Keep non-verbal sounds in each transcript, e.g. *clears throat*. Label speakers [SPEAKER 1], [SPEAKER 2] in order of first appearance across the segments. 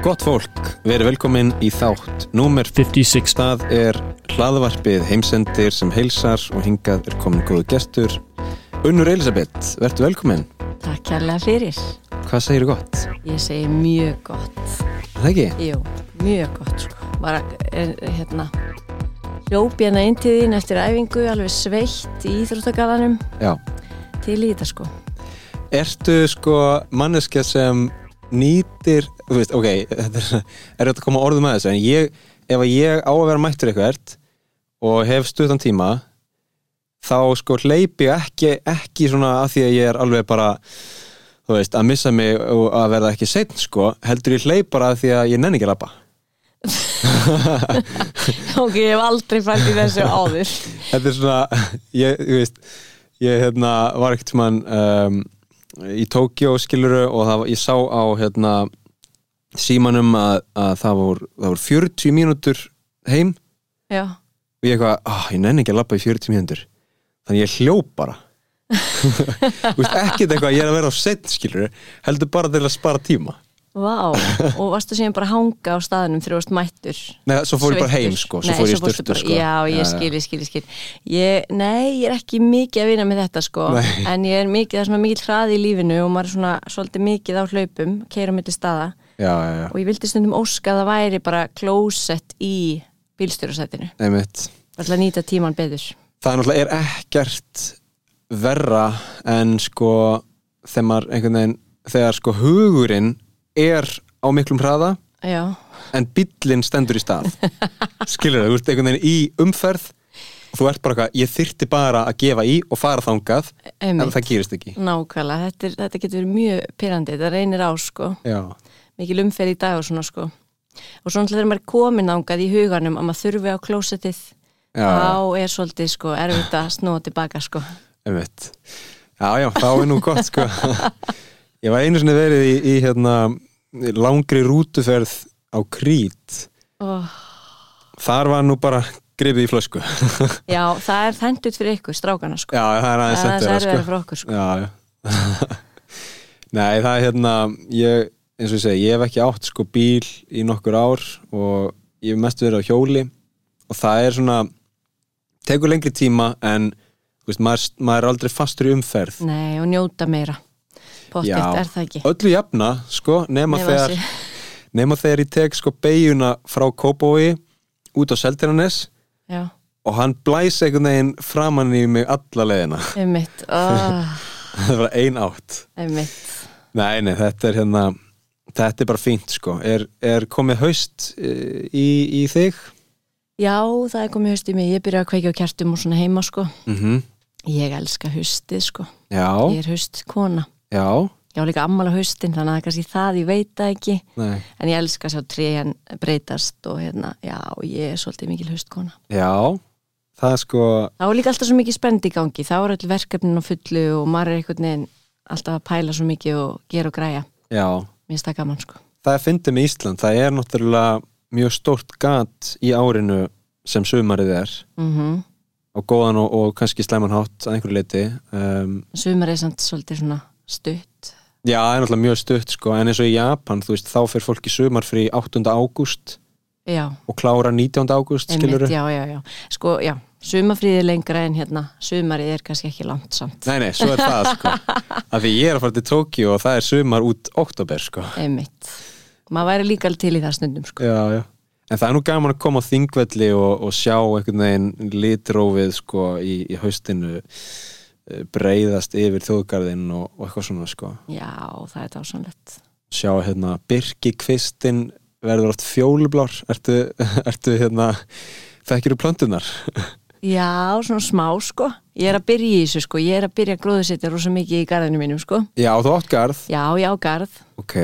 [SPEAKER 1] Gott fólk, verið velkomin í þátt Númer
[SPEAKER 2] 56
[SPEAKER 1] Það er hlaðvarpið heimsendir sem heilsar og hingað er komin góðu gestur Unnur Elisabeth, verður velkomin
[SPEAKER 3] Takk kærlega fyrir.
[SPEAKER 1] Hvað segir þú gott?
[SPEAKER 3] Ég segi mjög gott.
[SPEAKER 1] Það ekki?
[SPEAKER 3] Jú, mjög gott sko. Bara, hérna, hljópi hérna inn til þín eftir æfingu, alveg sveitt í Íþróttagalanum,
[SPEAKER 1] Já
[SPEAKER 3] til í þetta sko.
[SPEAKER 1] Ertu sko manneskja sem nýtir, þú veist, ok, *laughs* þetta er, er þetta að koma orðum að þessu, en ég, ef ég á að vera mættur eitthvað og hef stuttan tíma, þá sko hleypi ég ekki, ekki svona að því að ég er alveg bara, þú veist, að missa mig og að verða ekki setn, sko, heldur ég hleyp bara að því að ég nenni ekki að labba. *laughs*
[SPEAKER 3] ok, ég hef aldrei fælt í þessu áður.
[SPEAKER 1] Þetta er svona, ég, þú veist, ég hérna, var ekkert mann um, í Tókjó skiluru og það, ég sá á hérna, símanum að, að það voru það voru 40 mínútur heim.
[SPEAKER 3] Já,
[SPEAKER 1] og ég eitthvað, ah, ég nenni ekki að labba í 40 mínútur. Þannig ég hljóp bara. *laughs* Ekkert eitthvað ég er að vera á set skiluru heldur bara til að spara tíma
[SPEAKER 3] vá. *laughs* Og varstu síðan bara að hanga á staðnum þegar þú varst mættur?
[SPEAKER 1] Nei, svo fór ég bara heim sko, svo
[SPEAKER 3] Nei,
[SPEAKER 1] fór ég styrtu sko.
[SPEAKER 3] Já, ég skil, ég skil, ég skil. Ég, Nei, ég er ekki mikið að vinna með þetta sko
[SPEAKER 1] Nei.
[SPEAKER 3] En ég er mikið, það er svona mikið hraði í lífinu og maður er svona svolítið mikið á hlaupum Keira milli staða.
[SPEAKER 1] Já, já, já,
[SPEAKER 3] Og ég vildi stundum óska að það væri bara klósett í bílstjórasætinu. Það er að nýta tíman betur.
[SPEAKER 1] Það er náttúrulega er sko þegar sko hugurinn er á miklum hraða
[SPEAKER 3] Já,
[SPEAKER 1] en bíllinn stendur í stað. Skilur það, þú ert einhvern veginn í umferð og þú ert bara eitthvað, ég þyrti bara að gefa í og fara þangað en það gerist ekki.
[SPEAKER 3] Nákvæmlega, þetta, er, þetta getur verið mjög pyrrandi Þetta reynir á sko.
[SPEAKER 1] Já,
[SPEAKER 3] mikil umferð í dag og svona sko. Og svona þegar maður er komin ángað í huganum að maður þurfi á klósettið
[SPEAKER 1] já,
[SPEAKER 3] þá er svolítið sko erfitt að snúa tilbaka sko.
[SPEAKER 1] Einmitt. Já, já, þá er nú gott sko. *laughs* Ég var einu sinni verið í, í hérna langri rútuferð á Krít.
[SPEAKER 3] Oh,
[SPEAKER 1] þar var nú bara gripið í flösku. *laughs*
[SPEAKER 3] Já, það er þendut fyrir ykkur, strákana sko.
[SPEAKER 1] Já, það er aðeins
[SPEAKER 3] það
[SPEAKER 1] sendur
[SPEAKER 3] erfiðar fyrir okkur sko.
[SPEAKER 1] Já, já. *laughs* Nei, það er hérna ég, eins og ég segi, ég hef ekki átt sko bíl í nokkur ár og ég hef mest verið á hjóli. Og það er svona tekur lengri tíma en veist, maður, maður er aldrei fastur í umferð.
[SPEAKER 3] Nei, og njóta meira Pottitt er það ekki?
[SPEAKER 1] Öllu jafna, sko, nema, þegar *laughs* þegar ég tek sko beiguna frá Kópói út á Seltjarnanes og hann blæs einhvern veginn framann í mig alla leiðina. *laughs*
[SPEAKER 3] Einmitt. Oh,
[SPEAKER 1] það var ein átt.
[SPEAKER 3] Einmitt.
[SPEAKER 1] Nei, nei, þetta er hérna þetta er bara fínt sko. Er, er komið haust eh, í, í þig?
[SPEAKER 3] Já, það er komið haust í mig, ég byrja að kveikja á kertum og svona heima sko.
[SPEAKER 1] Mm
[SPEAKER 3] Ég elska haustið sko,
[SPEAKER 1] Já,
[SPEAKER 3] ég er haustkona
[SPEAKER 1] já
[SPEAKER 3] Ég á líka ammala haustin, þannig að það er kannski það, ég veit það ekki
[SPEAKER 1] nei.
[SPEAKER 3] En ég elska að sjá tréjan breytast og hérna, já, ég er svolítið mikil haustkona.
[SPEAKER 1] Já, það er sko
[SPEAKER 3] Það var líka alltaf svo mikið spend í gangi, þá er öll verkefnin á fullu og maður er einhvern veginn alltaf að pæla svo mikið og gera og græja.
[SPEAKER 1] Já,
[SPEAKER 3] Mér finnst það gaman, sko.
[SPEAKER 1] það er fyndið með Ísland það er náttúrulega mjög stórt gat í árinu sem sumarið er
[SPEAKER 3] Mm
[SPEAKER 1] og góðan og, og kannski slæman hátt að einhverju leiti um,
[SPEAKER 3] Sumar er samt svolítið svona stutt.
[SPEAKER 1] Já, það er náttúrulega mjög stutt sko en eins og í Japan, þú veist, þá fer fólk í sumarfrí 8. ágúst og klára 19. ágúst, skilur
[SPEAKER 3] einmitt, já, já, já. Sko, já, sumarfríði lengra en hérna, sumarið er kannski ekki langt samt.
[SPEAKER 1] Nei, nei, svo er það sko *laughs* að því ég er að fara til Tókíu og það er sumar út oktober sko
[SPEAKER 3] Einmitt. Maður væri líka til í það stundum, sko.
[SPEAKER 1] Já, já En það er nú gaman að koma á þingvelli og, og sjá einhvern veginn litrófið sko í, í haustinu eh, breiðast yfir þjóðgarðinn og, og eitthvað svona sko
[SPEAKER 3] Já, það er dásanlegt.
[SPEAKER 1] sjá hérna Birkikvistin verður oft fjólublár ertu, *laughs* ertu hérna þekkir þú plöntunar? *laughs*
[SPEAKER 3] Já, svona smá, sko. Ég er að byrja í þessu, sko. Ég er að byrja að gróðusetja rosa mikið í garðinu mínum, sko.
[SPEAKER 1] Já, þú átt garð
[SPEAKER 3] Já, já, garð.
[SPEAKER 1] Ok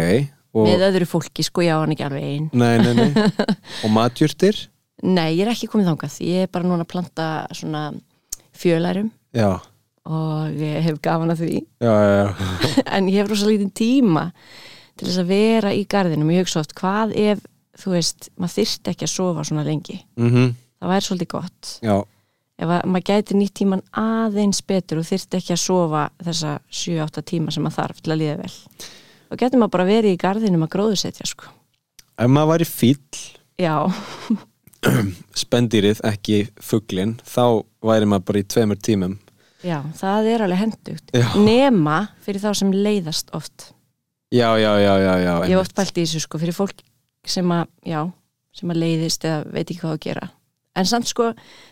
[SPEAKER 1] og,
[SPEAKER 3] Með öðru fólki, sko, já, hann ekki alveg einn.
[SPEAKER 1] Nei, nei, nei *laughs* Og matjurtir?
[SPEAKER 3] Nei, ég er ekki komið þangað. Ég er bara núna að planta svona fjölærum
[SPEAKER 1] Já,
[SPEAKER 3] og ég hef gaman að því.
[SPEAKER 1] já, já, já. *laughs*
[SPEAKER 3] En ég hef rosa lítinn tíma til þess að vera í garðinum. Ég hugsa oft, hvað ef, þú veist, maður þyrfti ekki að sofa svona lengi.
[SPEAKER 1] Mm
[SPEAKER 3] Það væri svolítið gott.
[SPEAKER 1] já.
[SPEAKER 3] Ef að, maður gæti nýtt tíman aðeins betur og þyrfti ekki að sofa þessa 7-8 tíma sem maður þarf til að líða vel. Og getur maður bara verið í garðinum að gróðusetja, sko.
[SPEAKER 1] ef maður væri fíll
[SPEAKER 3] já, *clears throat*
[SPEAKER 1] spendýrið, ekki fugglin þá væri maður bara í tveimur tímum
[SPEAKER 3] já, það er alveg hendugt
[SPEAKER 1] Já.
[SPEAKER 3] nema fyrir þá sem leiðast oft.
[SPEAKER 1] Já, já, já, já, já
[SPEAKER 3] ég hef oft pælt í þessu sko fyrir fólk sem að, já, sem að leiðist eða veit ekki hvað að gera. En samt sko,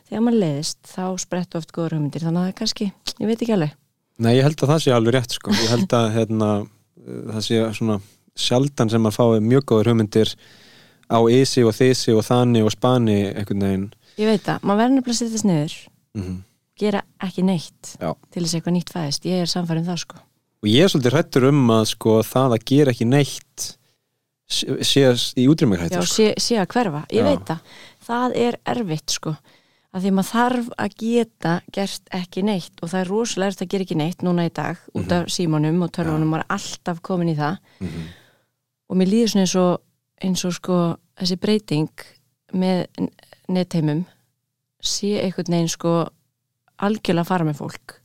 [SPEAKER 3] þegar maður leiðist þá sprettu oft góður hugmyndir, þannig að það er kannski ég veit ekki alveg,
[SPEAKER 1] Nei, ég held að það sé alveg rétt sko. ég held að hérna, það sé svona sjaldan sem maður fái mjög góður hugmyndir á isi og þisi og þani og spani einhvern veginn.
[SPEAKER 3] Ég veit það maður verður nefnilega að setja þess niður.
[SPEAKER 1] Mm
[SPEAKER 3] gera ekki neitt
[SPEAKER 1] Já.
[SPEAKER 3] til þess að eitthvað nýtt fæðist, ég er samfærum það sko
[SPEAKER 1] og ég er svolítið hrættur um að sko, það að gera ekki neitt sé, sé í
[SPEAKER 3] já,
[SPEAKER 1] útrýmingrættur sko.
[SPEAKER 3] sé, sé að hverfa, ég
[SPEAKER 1] Já.
[SPEAKER 3] veit það það er erfitt sko að því maður þarf að geta gert ekki neitt og það er rosalega erfitt að gera ekki neitt núna í dag út
[SPEAKER 1] Mhm.
[SPEAKER 3] af símanum og törfunum, maður er alltaf komin í það
[SPEAKER 1] mm
[SPEAKER 3] og mér líður svona eins og, eins og sko þessi breyting með n- netheimum sé einhvern veginn sko algjörlega fara með fólk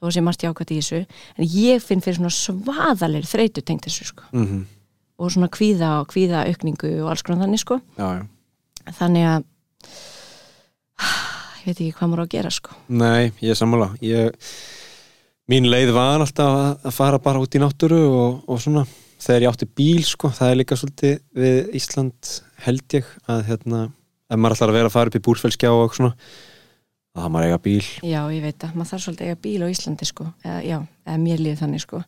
[SPEAKER 3] þó að sé margt jákvæmt í þessu en ég finn fyrir svona svaðalegri þreytu tengt þessu sko
[SPEAKER 1] -hmm.
[SPEAKER 3] og svona kvíða og kvíða aukningu og alls konar þannig sko
[SPEAKER 1] já, já.
[SPEAKER 3] þannig að ég veit ekki hvað maður á að gera sko
[SPEAKER 1] Nei, ég er sammála ég, mín leið var alltaf að, fara bara út í náttúru og, og svona þegar ég átti bíl sko, það er líka svolítið við Ísland held ég að hérna, ef maður ætlar að vera að fara upp í búrfellskjá og svona að það maður eiga bíl.
[SPEAKER 3] Já ég veit að maður þarf svolítið eiga bíl á Íslandi sko. Eða, já, eða mér líður þannig sko.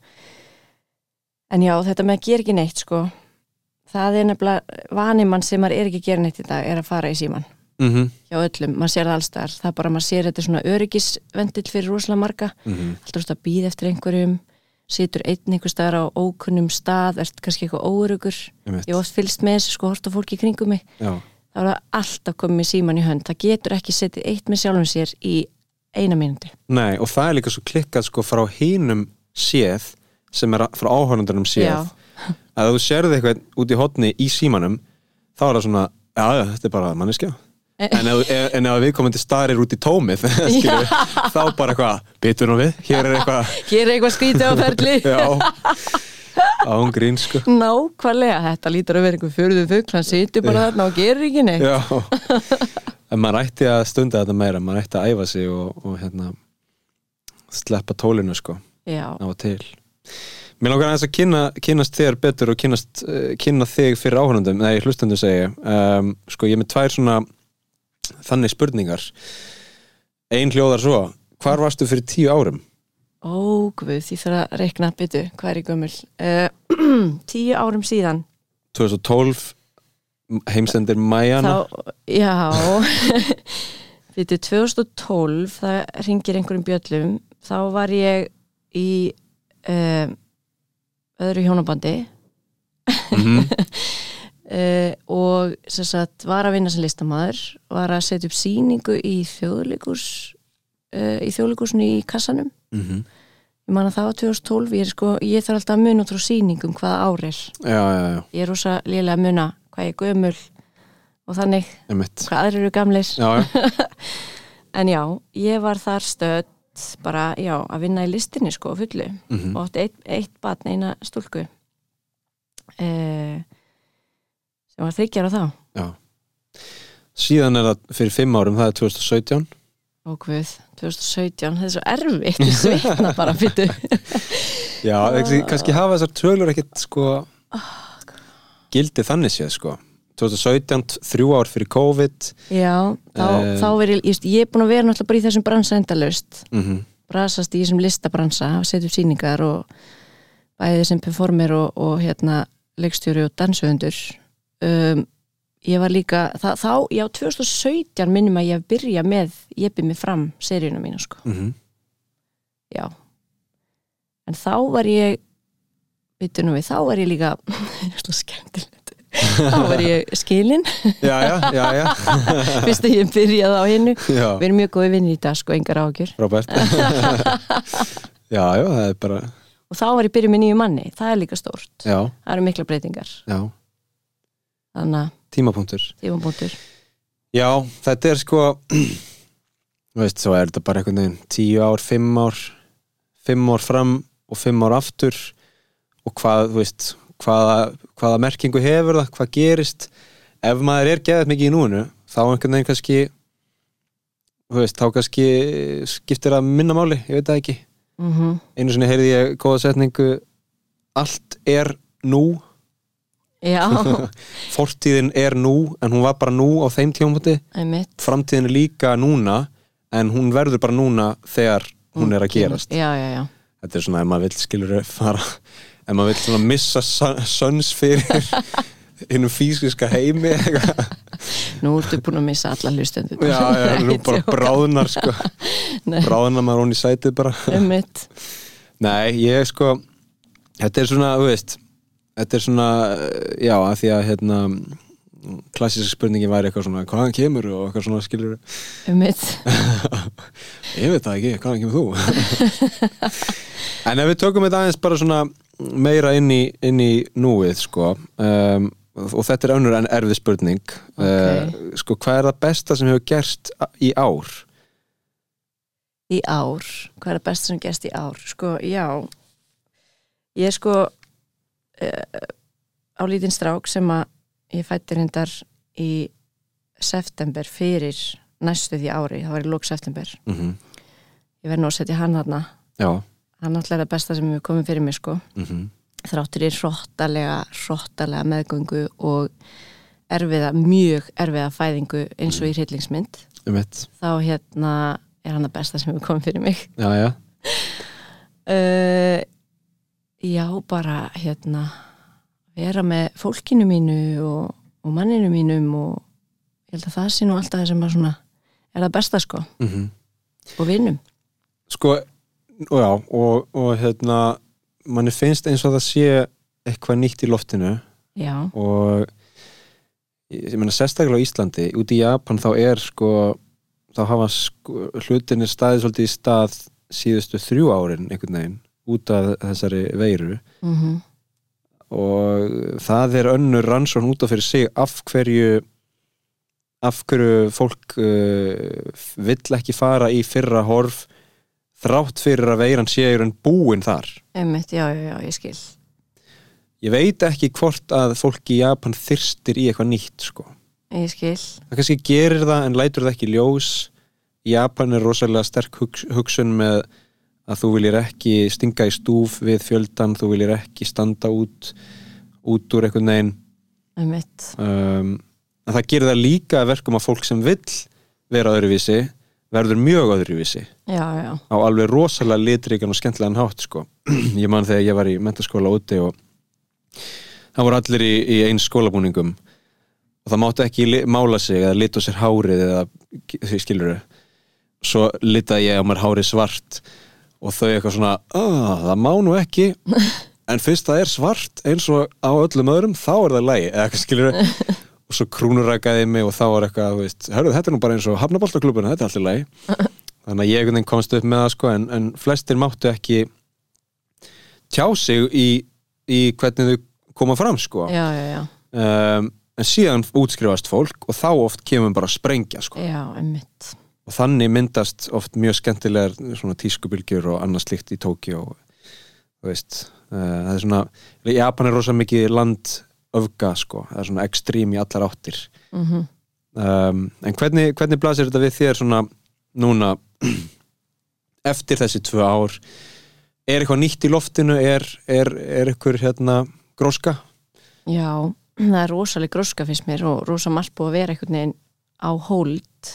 [SPEAKER 3] En já þetta með að gera ekki neitt sko. Það er nefnilega vanimann sem maður er ekki að gera neitt í dag er að fara í síman
[SPEAKER 1] mm -hmm.
[SPEAKER 3] hjá öllum, maður sér það allstar það er bara maður sér þetta svona öryggisvendill fyrir rosalega marga,
[SPEAKER 1] Mm -hmm.
[SPEAKER 3] alltaf að býða eftir einhverjum? Situr einn einhver staðar á ókunnum stað, ert kannski eitthvað óörugur ég oft fylgst með þessu sko, þá er það alltaf komið síman í hönd. Það getur ekki setið eitt með sjálfum sér í eina mínúti
[SPEAKER 1] nei, og það er líka svo klikkað sko frá hinum séð sem er frá áhörnundanum séð
[SPEAKER 3] Já.
[SPEAKER 1] að þú sérði eitthvað út í hotni í símanum þá er það svona, já, þetta er bara manneskja. En ef, ef- en ef viðkomandi starir út í tómið *laughs* skilur, þá bara eitthvað, bitur nú við hér er eitthvað,
[SPEAKER 3] hér er eitthvað skrítið á ferli. *laughs*
[SPEAKER 1] Já án grín sko.
[SPEAKER 3] Nákvæmlega, þetta lítur að vera einhver fjöruðu fugl hann situr bara þarna og gerir ekki neitt
[SPEAKER 1] já. En maður ætti að stunda þetta meira maður ætti að æfa sig og, og hérna sleppa tólinu sko.
[SPEAKER 3] Já,
[SPEAKER 1] á til. Mér langar aðeins að kynna, kynnast þér betur og kynnast, uh, kynna þig fyrir áhörnundum nei, hlustundum segi um, sko ég er með tvær svona þannig spurningar. Ein hljóðar svo hvar varstu fyrir tíu árum?
[SPEAKER 3] Ó, guð, ég þarf að reikna byttu, hvað er í gömul? Uh, *clears throat* tíu árum síðan.
[SPEAKER 1] 2012 heimsendir Mæjana
[SPEAKER 3] já. *laughs* Byttu 2012 það ringir einhverjum bjöllum. Þá var ég í uh, öðru hjónabandi.
[SPEAKER 1] Mhm.
[SPEAKER 3] uh, *laughs* og sem sagt var að vinna sem listamaður var að setja upp sýningu í þjóðleikus uh, í þjóðleikusinu í kassanum
[SPEAKER 1] Mhm.
[SPEAKER 3] ég man að það var 2012 ég, sko, ég þarf alltaf að muna út frá sýningum hvaða árið ég er rosa lélega að muna hvað ég er gömul og þannig
[SPEAKER 1] emitt
[SPEAKER 3] hvað aðrir eru gamlir.
[SPEAKER 1] Já, já, *laughs*
[SPEAKER 3] en já, ég var þar stödd bara, já, að vinna í listinni sko, fullu.
[SPEAKER 1] Mhm,
[SPEAKER 3] og átti eitt, eitt batn, eina stúlku eh, sem var þryggjar á þá.
[SPEAKER 1] Já. Síðan er það fyrir fimm árum, það er 2017
[SPEAKER 3] og guð, 2017, þetta er svo erfitt ég svitna bara, fyttu *laughs*
[SPEAKER 1] Já, ekki, kannski hafa þessar tölur ekkit sko gildi þannig séð sko. 2017, þrjú ár fyrir COVID.
[SPEAKER 3] Já, þá,
[SPEAKER 1] Eh.
[SPEAKER 3] þá verið ég, ég er búin að vera náttúrulega bara í þessum bransa endalaust.
[SPEAKER 1] Mm
[SPEAKER 3] brasast í þessum listabransa að setja upp sýningar og bæðið sem performer og, og hérna leikstjóri og dansöfundur. Um, ég var líka það, þá, já, 2017 minnum að ég byrja með ég byrja mig fram seríuna mína sko,
[SPEAKER 1] -hmm.
[SPEAKER 3] já. En þá var ég veitu nú við, þá var ég líka *laughs* svo skemmtilegt. Þá var ég skilin, *laughs* *laughs* fyrst að ég byrjaði á hinnu
[SPEAKER 1] já.
[SPEAKER 3] við erum mjög góði vinnir í dag sko, engar ágjur
[SPEAKER 1] Robert. Já, já, það er bara
[SPEAKER 3] og þá var ég byrjuð með nýju manni, það er líka stórt.
[SPEAKER 1] Já,
[SPEAKER 3] það eru mikla breytingar.
[SPEAKER 1] Já,
[SPEAKER 3] þannig að
[SPEAKER 1] tímapunktur.
[SPEAKER 3] Tímabúndur
[SPEAKER 1] Já, þetta er sko *clears throat* þú veist, svo er þetta bara einhvern veginn tíu ár, fimm ár fimm ár fram og fimm ár aftur og hvað, þú veist hvaða, hvaða merkingu hefur það, hvað gerist. Ef maður er geðað mikið í núinu þá einhvern veginn kannski þú veist, þá kannski skiptir það minna máli, ég veit það ekki.
[SPEAKER 3] Mm
[SPEAKER 1] einu sinni heyrði ég góða setningu allt er nú *laughs* fortíðin er nú en hún var bara nú á þeim
[SPEAKER 3] einmitt.
[SPEAKER 1] Framtíðin er líka núna en hún verður bara núna þegar hún er að gerast.
[SPEAKER 3] Já, já, já,
[SPEAKER 1] þetta er svona ef maður vill skilur fara ef maður vill svona missa suns fyrir *laughs* innum fysiska heimi
[SPEAKER 3] nú ertu búin að missa alla hlustendur.
[SPEAKER 1] Já, já, nú *laughs* bara bráðnar sko. Bráðnar maður hún í sætið bara.
[SPEAKER 3] Einmitt,
[SPEAKER 1] nei, ég sko þetta er svona, þú veist þetta er svona, já, að því að hérna klassíska spurningin væri eitthvað svona, hvaðan kemur og eitthvað svona skilur
[SPEAKER 3] einmitt. *laughs*
[SPEAKER 1] Ég veit það ekki, hvaðan kemur þú? *laughs* En ef við tökum þetta aðeins bara svona meira inn í, inn í núið sko um, og þetta er önnur en erfið spurning uh, sko hvað er það besta sem hefur gerst í ár?
[SPEAKER 3] Í ár, hvað er það best sem gerst í ár? Sko, já. Ég er sko uh, á lítinn strák sem að ég fætti reyndar í september fyrir næstu því ári, það var í lók september.
[SPEAKER 1] Mm -hmm.
[SPEAKER 3] ég verði nú að setja hann hann hann alltaf er það besta sem hefur komið fyrir mig sko.
[SPEAKER 1] Mm
[SPEAKER 3] þráttur í hróttalega hróttalega meðgöngu og erfiða, mjög erfiða fæðingu eins og í hryllingsmynd.
[SPEAKER 1] Um
[SPEAKER 3] þá hérna er hann það besta sem hefur komið fyrir mig.
[SPEAKER 1] Já, já,
[SPEAKER 3] uh, *laughs* já, bara hérna vera með fólkinu mínu og, og manninu mínum og ég held að það sé nú alltaf sem að svona er það besta sko.
[SPEAKER 1] Mm
[SPEAKER 3] og vinnum
[SPEAKER 1] sko og já, og, og hérna manni finnst eins og það sé eitthvað nýtt í loftinu.
[SPEAKER 3] Já,
[SPEAKER 1] og ég meina sérstaklega á Íslandi út í Japan þá er sko þá hafa sko, hlutinir staðið svolítið í stað síðustu þrjú árin einhvern veginn út af þessari veiru.
[SPEAKER 3] Mm
[SPEAKER 1] og það er önnur rannsón út af fyrir sig af hverju af hverju fólk uh, vill ekki fara í fyrra horf þrátt fyrir að veiran sé í raun búin þar.
[SPEAKER 3] Einmitt, já, já, já, ég skil.
[SPEAKER 1] Ég veit ekki hvort að fólk í Japan þyrstir í eitthvað nýtt sko.
[SPEAKER 3] Ég skil,
[SPEAKER 1] það kannski gerir það en lætur það ekki ljós. Japan er rosalega sterk hugs hugsun með að þú viljir ekki stinga í stúf við fjöldan, þú viljir ekki standa út út úr einhvern veginn. Um, en það gerir það líka verkum að fólk sem vill vera öðruvísi verður mjög öðruvísi.
[SPEAKER 3] Já, já,
[SPEAKER 1] á alveg rosalega litríkan og skemmtilegan hátt sko. *clears throat* ég man þegar ég var í mentaskóla úti og það voru allir í, í eins skólabúningum. Og það máttu ekki mála sig eða lita sér hárið eða því skilur svo litaði ég á mér hárið svart og þau eitthvað svona "Ah, það má nú ekki. *laughs* En fyrst það er svart eins og á öllum öðrum þá er það lægi eða eitthvað skilur *laughs* og svo krúnurækaði mig og þá var eitthvað hörðu þetta er nú bara eins og hafnaboltaklubuna þetta er alltaf lægi *laughs* þannig að ég komst upp með það sko en, en flestir máttu ekki tjá sig í, í hvernig þau koma fram sko.
[SPEAKER 3] Já, já, já,
[SPEAKER 1] um, en síðan útskrifast fólk og þá oft kemur bara að sprengja sko.
[SPEAKER 3] Já, einmitt
[SPEAKER 1] og þannig myndast oft mjög skemmtilegar svona tískubilgjur og annað slíkt í Tókjó þú veist. Uh, það er svona, Japan er rosa mikið land öfga sko, það er svona ekstrím í allar áttir.
[SPEAKER 3] Mm
[SPEAKER 1] um, en hvernig, hvernig blasir þetta við þér svona núna? *clears throat* Eftir þessi tvö ár er eitthvað nýtt í loftinu? Er, er, er eitthvað hérna gróska?
[SPEAKER 3] Já, *clears throat* það er rosalega gróska finnst mér og rosa margt búið að vera veginn á hold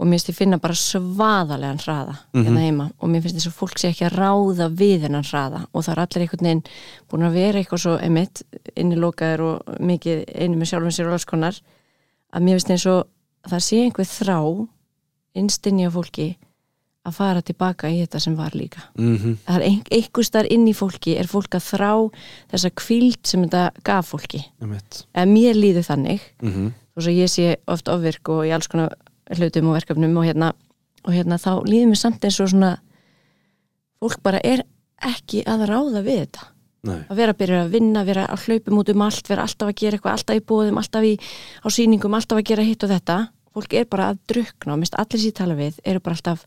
[SPEAKER 3] og mér finnst ég finna bara svaðalegan hraða
[SPEAKER 1] Mhm.
[SPEAKER 3] hérna heima og mér finnst þess að fólk sé ekki að ráða við hennan hraða og það er allir einhvern veginn búin að vera eitthvað svo emitt innilokaður og mikið einu með sjálfum sér og alls konar að mér finnst eins og það sé einhver þrá innstinni á fólki að fara tilbaka í þetta sem var líka
[SPEAKER 1] mm -hmm.
[SPEAKER 3] það er ein, einhver starf inn í fólki er fólk að þrá þessa kvíld sem þetta gaf fólki eða mér líður þannig
[SPEAKER 1] mm -hmm.
[SPEAKER 3] og svo ég sé oft ofvirk og í alls konar hlutum og verkefnum og hérna, og hérna þá líður mér samt eins og svona fólk bara er ekki að ráða við þetta
[SPEAKER 1] Nei,
[SPEAKER 3] að vera að byrja að vinna, vera að hlaupum út um allt vera alltaf að gera eitthvað, alltaf í bóðum alltaf í, á sýningum, alltaf að gera hitt og þetta fólk er bara að drukna og mist allir sér tala við eru bara alltaf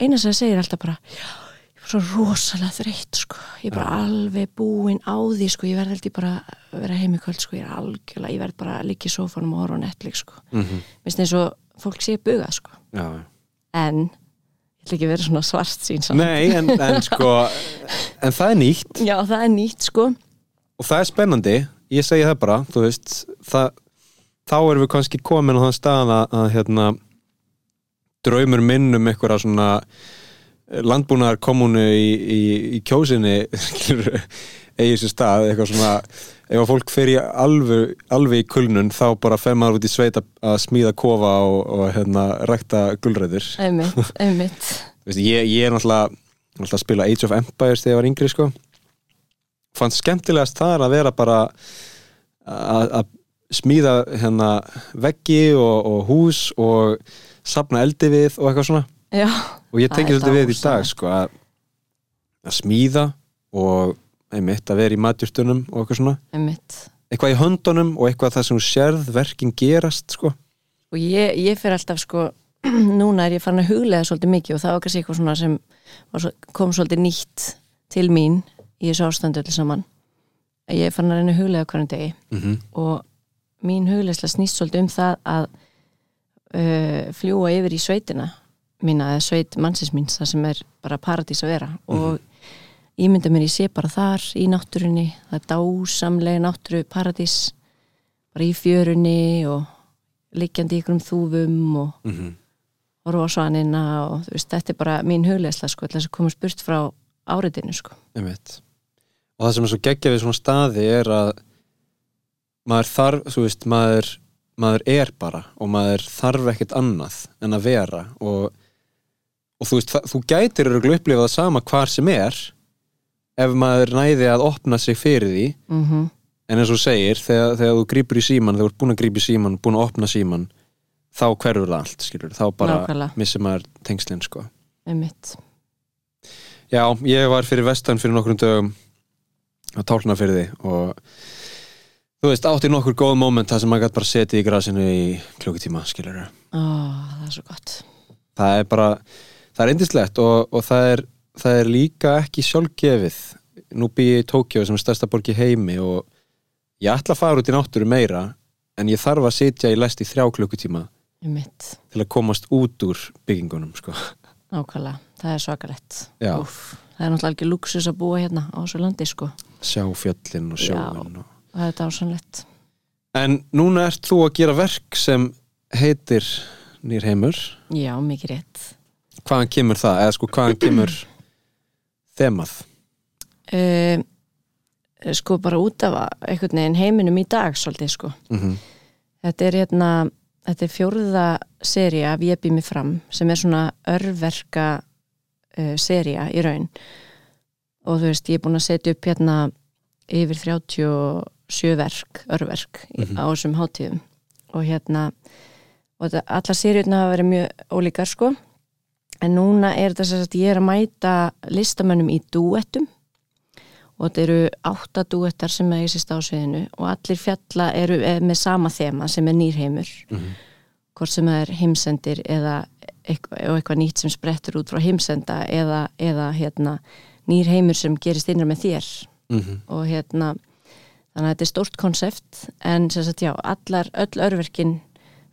[SPEAKER 3] eina sem segir er alltaf bara ég var svo rosalega þreytt sko. ég er bara alveg búin á því sko. ég verð held ég bara að vera heim í kvöld sko. ég er algjörlega, ég verð bara að liggja í sófanum og horfa á Netflix sko.
[SPEAKER 1] mm -hmm.
[SPEAKER 3] minnst eins og fólk sé bugað sko.
[SPEAKER 1] já,
[SPEAKER 3] en ég ætla ekki vera svona svart sín samt.
[SPEAKER 1] Nei, en, en *laughs* sko en það er nýtt
[SPEAKER 3] já það er nýtt sko
[SPEAKER 1] og það er spennandi, ég segi það bara þú veist, það, þá erum við kannski komin á þann stað að, að hérna, draumur minn um einhverja svona landbúnaðar komunu í, í, í kjósinni *laughs* skilurðu, eigi sér stað eitthvað svona, ef fólk fer í alveg, alveg í kulnun þá bara fer maður út í sveit að, smíða kofa og, og hérna, rækta gulræður
[SPEAKER 3] einmitt, *laughs* einmitt.
[SPEAKER 1] Ég, ég er náttúrulega, náttúrulega að spila Age of Empires þegar ég var yngri sko. fannst skemmtilegast þar að vera bara að smíða hérna veggi og, og hús og safna eldi við og eitthvað svona.
[SPEAKER 3] Já,
[SPEAKER 1] og ég
[SPEAKER 3] Það er
[SPEAKER 1] svolítið við í dag sko, að, að smíða og einmitt að vera í matjúrstunum og eitthvað svona.
[SPEAKER 3] Einmitt.
[SPEAKER 1] Eitthvað í höndunum og eitthvað það sem sérð verkin gerast sko.
[SPEAKER 3] og ég, ég fer alltaf sko *clears throat* núna er ég farin að huglega svolítið mikið og það var kannski eitthvað svona sem svo- kom svolítið nýtt til mín í þessu ástandu allir saman. Ég er farin að reyna huglega hverjum degi.
[SPEAKER 1] Mm -hmm.
[SPEAKER 3] og mín huglegsla snýst svolítið um það að uh, fljúa yfir í sveitina mína eða sveit mannsins míns það sem er bara paradís að vera. Og ímynda mér ég sé bara þar í náttúrunni, það er dásamlega náttúru paradís bara í fjörunni og liggjandi í ykkurum þúfum og
[SPEAKER 1] Mm -hmm.
[SPEAKER 3] horfa á svanina og þú veist, þetta er bara mín huglegsla sko, þess að koma spurt frá áriðinu sko.
[SPEAKER 1] Einmitt. og það sem er svo geggja við svona staði er að maður þarf, þú veist, maður maður er bara og maður þarf ekkert annað en að vera og, og þú veist, það, þú gætir eru upplifað það sama hvar sem er ef maður næði að opna sig fyrir því
[SPEAKER 3] mm
[SPEAKER 1] en eins og segir, þegar, þegar þú grípur í síman þegar þú ert búin að grípa í síman, búin að opna síman þá hverfur það allt, skilur þá bara
[SPEAKER 3] Nákvæmlega.
[SPEAKER 1] missir maður tengslinn, sko.
[SPEAKER 3] Einmitt.
[SPEAKER 1] Já, ég var fyrir vestan fyrir nokkrum dögum á tálnafyrði og þú veist, átti nokkur góð moment það sem maður gæti bara setið í grasinu í klukkutíma, skilur
[SPEAKER 3] Ó, það er svo gott.
[SPEAKER 1] Það er bara, það er eindislegt og, og það, er, það er líka ekki sjálfgefið. Nú bý ég í Tókjó sem er stærsta borg í heimi og ég ætla að fara út í náttúru meira en ég þarf að sitja í lest í þrjá klukkutíma
[SPEAKER 3] einmitt,
[SPEAKER 1] til að komast út úr byggingunum, sko.
[SPEAKER 3] Nákvæmlega, það er svakalett það er náttúrulega ekki luxus að búa hérna á þessu landi sko.
[SPEAKER 1] Sjá fjöllin og sjóin og...
[SPEAKER 3] það er dásanlegt
[SPEAKER 1] En núna ert þú að gera verk sem heitir Nýr heimur.
[SPEAKER 3] Já, mikið rétt.
[SPEAKER 1] Hvaðan kemur það? Eða sko hvaðan kemur þemað?
[SPEAKER 3] uh, Sko bara út af einhvern veginn heiminum í dag svolítið sko.
[SPEAKER 1] Mm
[SPEAKER 3] Þetta er hérna, þetta er fjórða seria af Ég bý mig fram sem er svona örverka uh, seria í raun. Og þú veist, ég er búin að setja upp hérna yfir 37 verk, örverk mm
[SPEAKER 1] Mhm.
[SPEAKER 3] á þessum hátíðum. Og hérna og þetta, allar seriurna hafa verið mjög ólíkar sko en núna er þetta sem sagt ég er að mæta listamönnum í dúettum og þetta eru átta dúettar sem er í sérst ásviðinu og allir fjalla eru eh, með sama þema sem er nýrheimur
[SPEAKER 1] Mhm.
[SPEAKER 3] hvort sem er heimsendir eða eitthvað, eitthvað nýtt sem sprettur út frá heimsenda eða, eða hérna, nýrheimur sem gerist innan með þér
[SPEAKER 1] -hmm.
[SPEAKER 3] og hérna þannig að þetta er stórt konsept en sem sagt já, allar, öll örverkin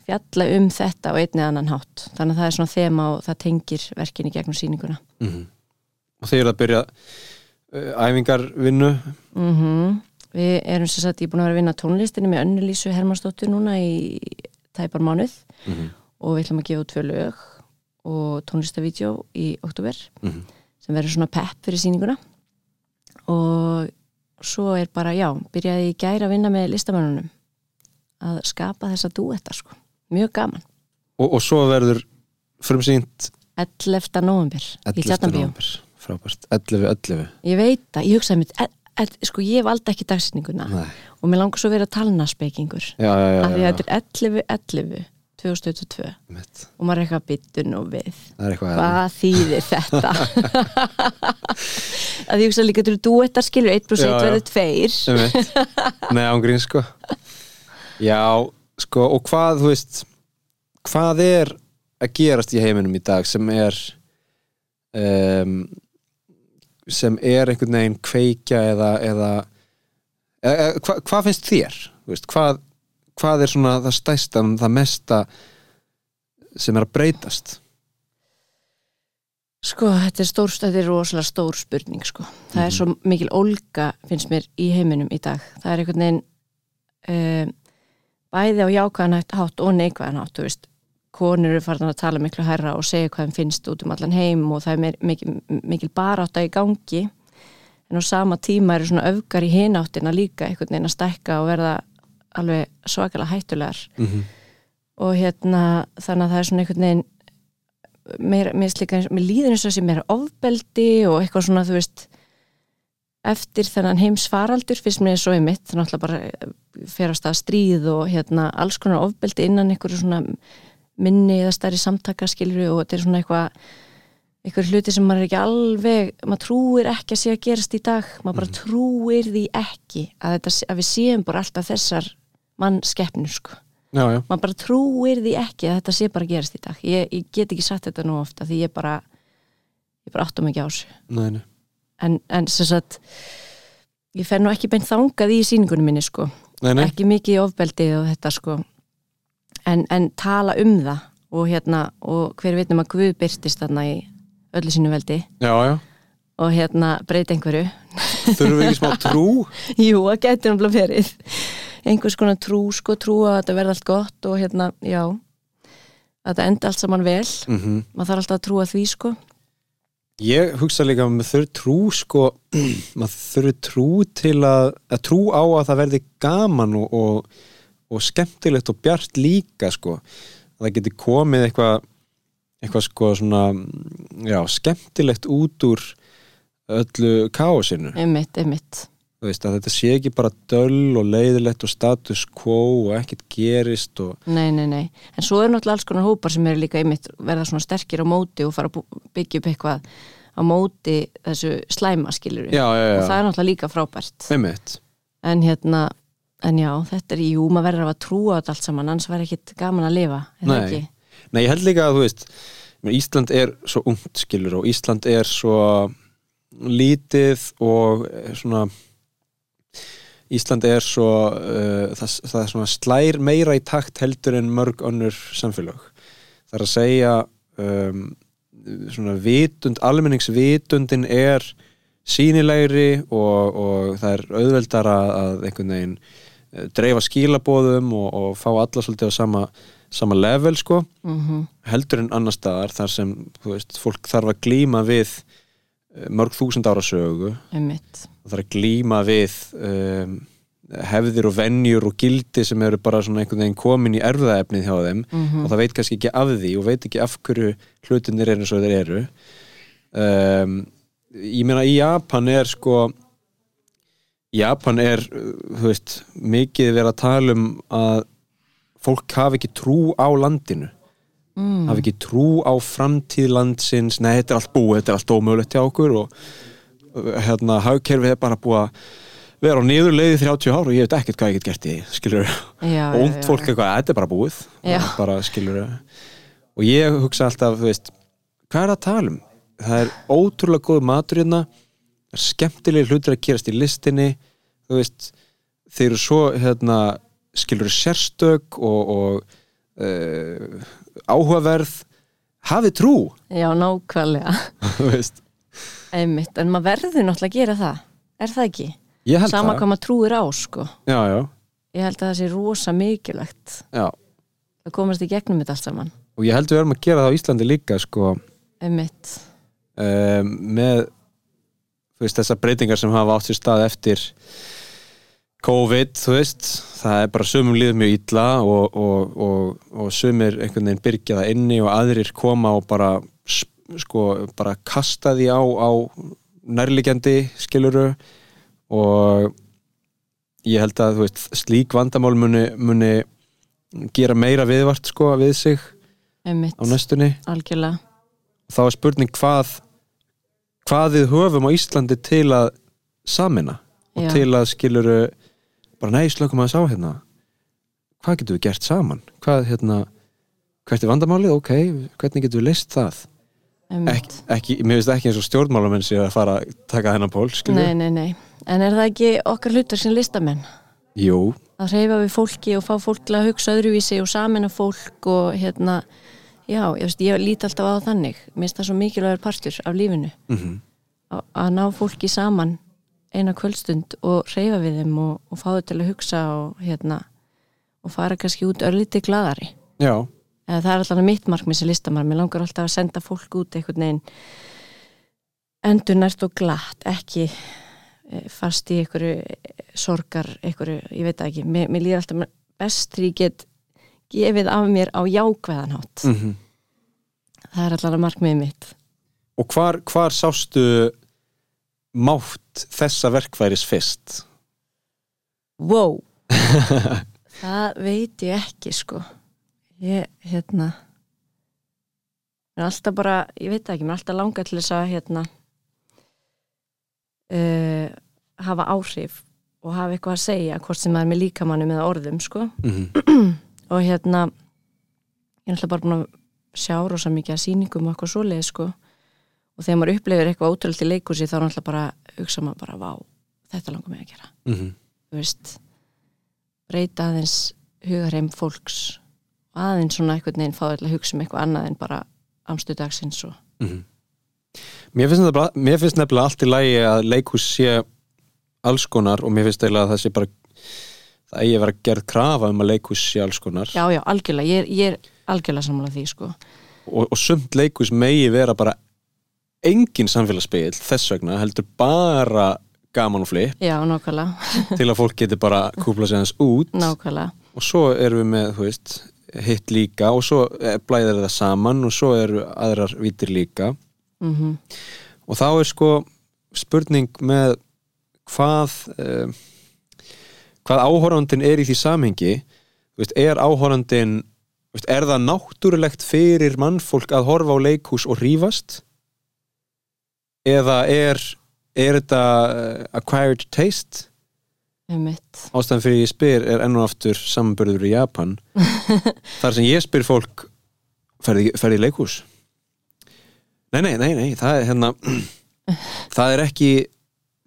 [SPEAKER 3] fjalla um þetta og einni annan hátt. Þannig að það er svona þema og það tengir verkin í gegnum sýninguna.
[SPEAKER 1] Og þeir eru að byrja uh, æfingarvinnu?
[SPEAKER 3] Mm Við erum sem sagt, ég er búin að vera að vinna á tónlistinni með Önnu Lísu Hermannsdóttur núna í tæpar mánuð.
[SPEAKER 1] Mm -hmm.
[SPEAKER 3] og við ætlum að gefa út tvö lög og tónlistavídeó í oktober
[SPEAKER 1] Mhm.
[SPEAKER 3] sem verður svona pepp fyrir sýninguna. Og svo er bara, já, byrjaði ég gæra að vinna með listamannunum að skapa þessa dúetta sko, mjög gaman
[SPEAKER 1] og, og svo verður frumsýnt
[SPEAKER 3] 11. november í
[SPEAKER 1] 11.
[SPEAKER 3] Tjarnabíó
[SPEAKER 1] november Frábært, 11. 11
[SPEAKER 3] ég veit það, ég hugsaði mitt sko ég valdi ekki dagsýninguna
[SPEAKER 1] Nei.
[SPEAKER 3] og mér langar svo að vera talnaspekingur
[SPEAKER 1] Já, já, já,
[SPEAKER 3] af því að þetta er 11. 11 2022
[SPEAKER 1] Mitt.
[SPEAKER 3] og maður er eitthvað byttun og við hvað þýðir þetta *laughs* að ég hugsa líka þú duettar skilur 1 plus 1
[SPEAKER 1] Já, já.
[SPEAKER 3] verður 2
[SPEAKER 1] Einmitt. Nei, ángrín sko *laughs* Já, sko, og hvað, þú veist hvað er að gerast í heiminum í dag sem er um, sem er einhvern veginn kveikja eða, eða, eða hva, hvað finnst þér? Veist, hvað, hvað er svona það stæsta það mesta sem er að breytast?
[SPEAKER 3] Sko, þetta er, stór, þetta er rosalega stór spurning sko. Það er svo mikil ólga finnst mér í heiminum í dag það er einhvern veginn um, bæði á jákvæðan hátt og neikvæðan hátt, þú veist. Konur eru farin að tala miklu herra og segja hvað þeim finnst út um allan heim og það er mikil, mikil barátt í gangi. En á sama tíma eru svona öfgar í hináttina líka einhvern veginn að stækka og verða alveg svakalega hættulegar.
[SPEAKER 1] Mm -hmm.
[SPEAKER 3] og hérna þannig að það er svona einhvern veginn mér, slika, mér líður eins og þessi meira ofbeldi og eitthvað svona þú veist eftir þennan heims faraldur fyrst mér er svo í mitt, þannig að bara ferast að stríð og hérna alls konar ofbeldi innan einhverju svona minni eða stærri samtaka skilur og þetta er svona eitthvað einhverju hluti sem maður er ekki alveg maður trúir ekki að sé að gerast í dag. Maður bara trúir því ekki að, þetta, að við séum bara alltaf þessar mannskeppnur sko.
[SPEAKER 1] Já, já,
[SPEAKER 3] maður bara trúir því ekki að þetta sé bara að gerast í dag. Ég, ég get ekki sagt þetta nú ofta því ég bara ég bara áttum ekki á þessu en, en sem sagt ég fer nú ekki beint þangað í síningunum minni sko.
[SPEAKER 1] Nei, nei,
[SPEAKER 3] ekki mikið í ofbeldi og þetta sko. En, en tala um það og hérna og hver veitum að Guð byrtist þarna í öllu sínu veldi.
[SPEAKER 1] Já, já.
[SPEAKER 3] Og hérna breyti einhverju.
[SPEAKER 1] Þurfum við ekki smá trú? *laughs*
[SPEAKER 3] jú, það getur náttúrulega verið. Einhvers konar trú, sko, trú að þetta verði allt gott og hérna, já. Að þetta enda allt saman vel.
[SPEAKER 1] Mm
[SPEAKER 3] maður þarf alltaf að trúa því, sko
[SPEAKER 1] Ég hugsa líka að maður þurfi trú sko, *clears throat* maður þurfi trú til að, að trú á að það verði gaman og, og, og skemmtilegt og bjart líka sko. Að það geti komið eitthvað eitthvað sko svona já, skemmtilegt út úr öllu káosinu
[SPEAKER 3] einmitt, einmitt,
[SPEAKER 1] veist þetta sé ekki bara döll og leiðilegt og status quo og ekkert gerist og
[SPEAKER 3] nei, nei, nei. En svo er náttúrulega alls konar hópar sem eru líka einmitt verða svona sterkir á móti og fara að byggja upp eitthvað á móti þessu slæma skilur
[SPEAKER 1] já, já, já,
[SPEAKER 3] og það er náttúrulega líka frábært.
[SPEAKER 1] Einmitt.
[SPEAKER 3] En hérna, en já, þetta er jú, maður verður að trúa þetta allt saman annars verður ekkit gaman að lifa,
[SPEAKER 1] Nei. Nei, ég held líka að þú veist Ísland er svo ungt skilur og Ísland er svo lítið og eh, svona Ísland er svo uh, það, það er svona slær meira í takt heldur en mörg önnur samfélög. Það er að segja um, svona vitund, almenningsvitundin er sínilegri og, og það er auðveldara að einhvern veginn eh, dreifa skilabóðum og, og fá alla svolítið á sama, sama level sko.
[SPEAKER 3] Mm
[SPEAKER 1] heldur en annar staðar þar sem veist, fólk þarf að glíma við mörg þúsund ára sögu.
[SPEAKER 3] Einmitt,
[SPEAKER 1] það þarf að glíma við um, hefðir og venjur og gildi sem eru bara svona einhvern veginn komin í erfðaefnið hjá þeim
[SPEAKER 3] mm
[SPEAKER 1] og það veit kannski ekki af því og veit ekki af hverju hlutinir eru eins og þeir eru. Um, ég meina í Japan er sko Japan er uh, þú veist, mikið verið að tala um að fólk hafi ekki trú á landinu
[SPEAKER 3] mm.
[SPEAKER 1] hafi ekki trú á framtíð landsins. Nei, þetta er allt búið, þetta er allt ómögulegt hjá okkur og hérna, hagkerfið er bara búið að vera á niðurleiði 30 ár og ég veit ekkert hvað ég get gert í *laughs*
[SPEAKER 3] já,
[SPEAKER 1] og ungt fólk eitthvað, þetta er bara búið. *laughs* Bara skilur og ég hugsa alltaf, þú veist hvað er að tala um? Það er ótrúlega góð matur hérna. Það er skemmtilega hlutir að gerast í listinni. Þú veist, þeir eru svo hérna, skilur sérstök og, og uh, áhugaverð hafið trú.
[SPEAKER 3] Já, nákvæmlega. *laughs* Einmitt, en maður verður náttúrulega að gera það. Er það ekki? Sama
[SPEAKER 1] það.
[SPEAKER 3] hvað maður trúir á, sko.
[SPEAKER 1] Já, já,
[SPEAKER 3] ég held að það sé rosa mikilvægt
[SPEAKER 1] já.
[SPEAKER 3] að komast í gegnum þetta allt saman.
[SPEAKER 1] Og ég held við erum að gera það á Íslandi líka sko.
[SPEAKER 3] Einmitt,
[SPEAKER 1] um, með veist, þessar breytingar sem hafa átt sér stað eftir COVID, þú veist það er bara sumum líður mjög illa og, og, og, og sumir einhvern veginn byrgja það inni og aðrir koma og bara sko, bara kasta því á, á nærliggjandi skiluru og ég held að þú veist, slík vandamál muni, muni gera meira viðvart sko við sig
[SPEAKER 3] einmitt.
[SPEAKER 1] á næstunni.
[SPEAKER 3] Algjörlega,
[SPEAKER 1] þá er spurning hvað hvað við höfum á Íslandi til að samina og
[SPEAKER 3] Já.
[SPEAKER 1] til að skiluru bara nei, slökum að þess á hérna hvað getum við gert saman hvað hérna, hvert er vandamálið, ok hvernig getum við leist það
[SPEAKER 3] einmitt.
[SPEAKER 1] ekki, mér finnst ekki eins og stjórnmálamenn sér að fara að taka þennan pól,
[SPEAKER 3] Nei, nei, nei. En er það ekki okkar hlutur sem listamenn?
[SPEAKER 1] Jú,
[SPEAKER 3] Að hreyfa við fólki og fá fólk til að hugsa öðruvísi og samina fólk og hérna, já, ég, ég lít alltaf á það þannig. Mér finnst það svo mikilvægur partur af lífinu.
[SPEAKER 1] mhm,
[SPEAKER 3] Að, að ná fólki saman eina kvöldstund og hreyfa við þeim og, og fá þau til að hugsa og hérna, og fara kannski út örlítið gladari.
[SPEAKER 1] já,
[SPEAKER 3] Eða það er alltaf mitt markmið sem listamar. Mér langar alltaf að senda fólk út einhvern veginn endur nært og glatt, ekki eh, fast í einhverju eh, sorgar, einhverju, ég veit ekki. Mér, mér líður alltaf best þegar ég get gefið af mér á jákvæðanhátt.
[SPEAKER 1] mhm
[SPEAKER 3] Það er alltaf markmiðið mitt.
[SPEAKER 1] Og hvar, hvar sástu mátt þessa verkværis fyrst?
[SPEAKER 3] Wow! *laughs* það veit ég ekki, sko. Ég, hérna, mér er alltaf bara, ég veit ekki, mér er alltaf langað til þess að, hérna, uh, hafa áhrif og hafa eitthvað að segja, hvort sem það er með líkamannum eða orðum, sko.
[SPEAKER 1] Mhm, *clears throat*
[SPEAKER 3] Og hérna, ég er alltaf bara búin að sjá rosa mikið að sýningum og eitthvað svoleið, sko. Og þegar maður upplifir eitthvað ótrúlega í leikursi, þá er alltaf bara, hugsa maður bara, vá, þetta langar mig að gera.
[SPEAKER 1] Mhm,
[SPEAKER 3] þú veist breyta aðeins hugarheim fólks og aðeins svona einhvern veginn fá þau til að hugsa um eitthvað annað en bara amstu dagsins og
[SPEAKER 1] mhm. Mér finnst, nefnilega, mér finnst nefnilega allt í lægi að leikhús sé alls konar og mér finnst eiginlega að það sé bara það eigi að vera gerð krafa um að leikhús sé alls konar.
[SPEAKER 3] Já, já, algjörlega, ég er, ég er algjörlega sammála því, sko.
[SPEAKER 1] Og, og sumt leikhús megi vera bara engin samfélagsspegil þess vegna heldur bara gaman og flip.
[SPEAKER 3] Já, nákvæmlega, *laughs*
[SPEAKER 1] til að fólk geti bara kúpla sig hans út.
[SPEAKER 3] Nákvæmlega.
[SPEAKER 1] Og svo erum við með, veist hitt líka og svo eh, blæðir það saman og svo eru aðrar vítir líka.
[SPEAKER 3] Mm
[SPEAKER 1] og þá er sko spurning með hvað uh, hvað áhorfandin er í því samhengi. Veist, er veist, er það náttúrulegt fyrir mannfólk að horfa á leikhús og rífast eða er er þetta uh, acquired taste? Ástæðan fyrir ég spyr er enn og aftur samanbörður í Japan. *laughs* Þar sem ég spyr fólk ferði, í leikhús? Nei, nei, nei, nei það er hérna *clears throat* það er ekki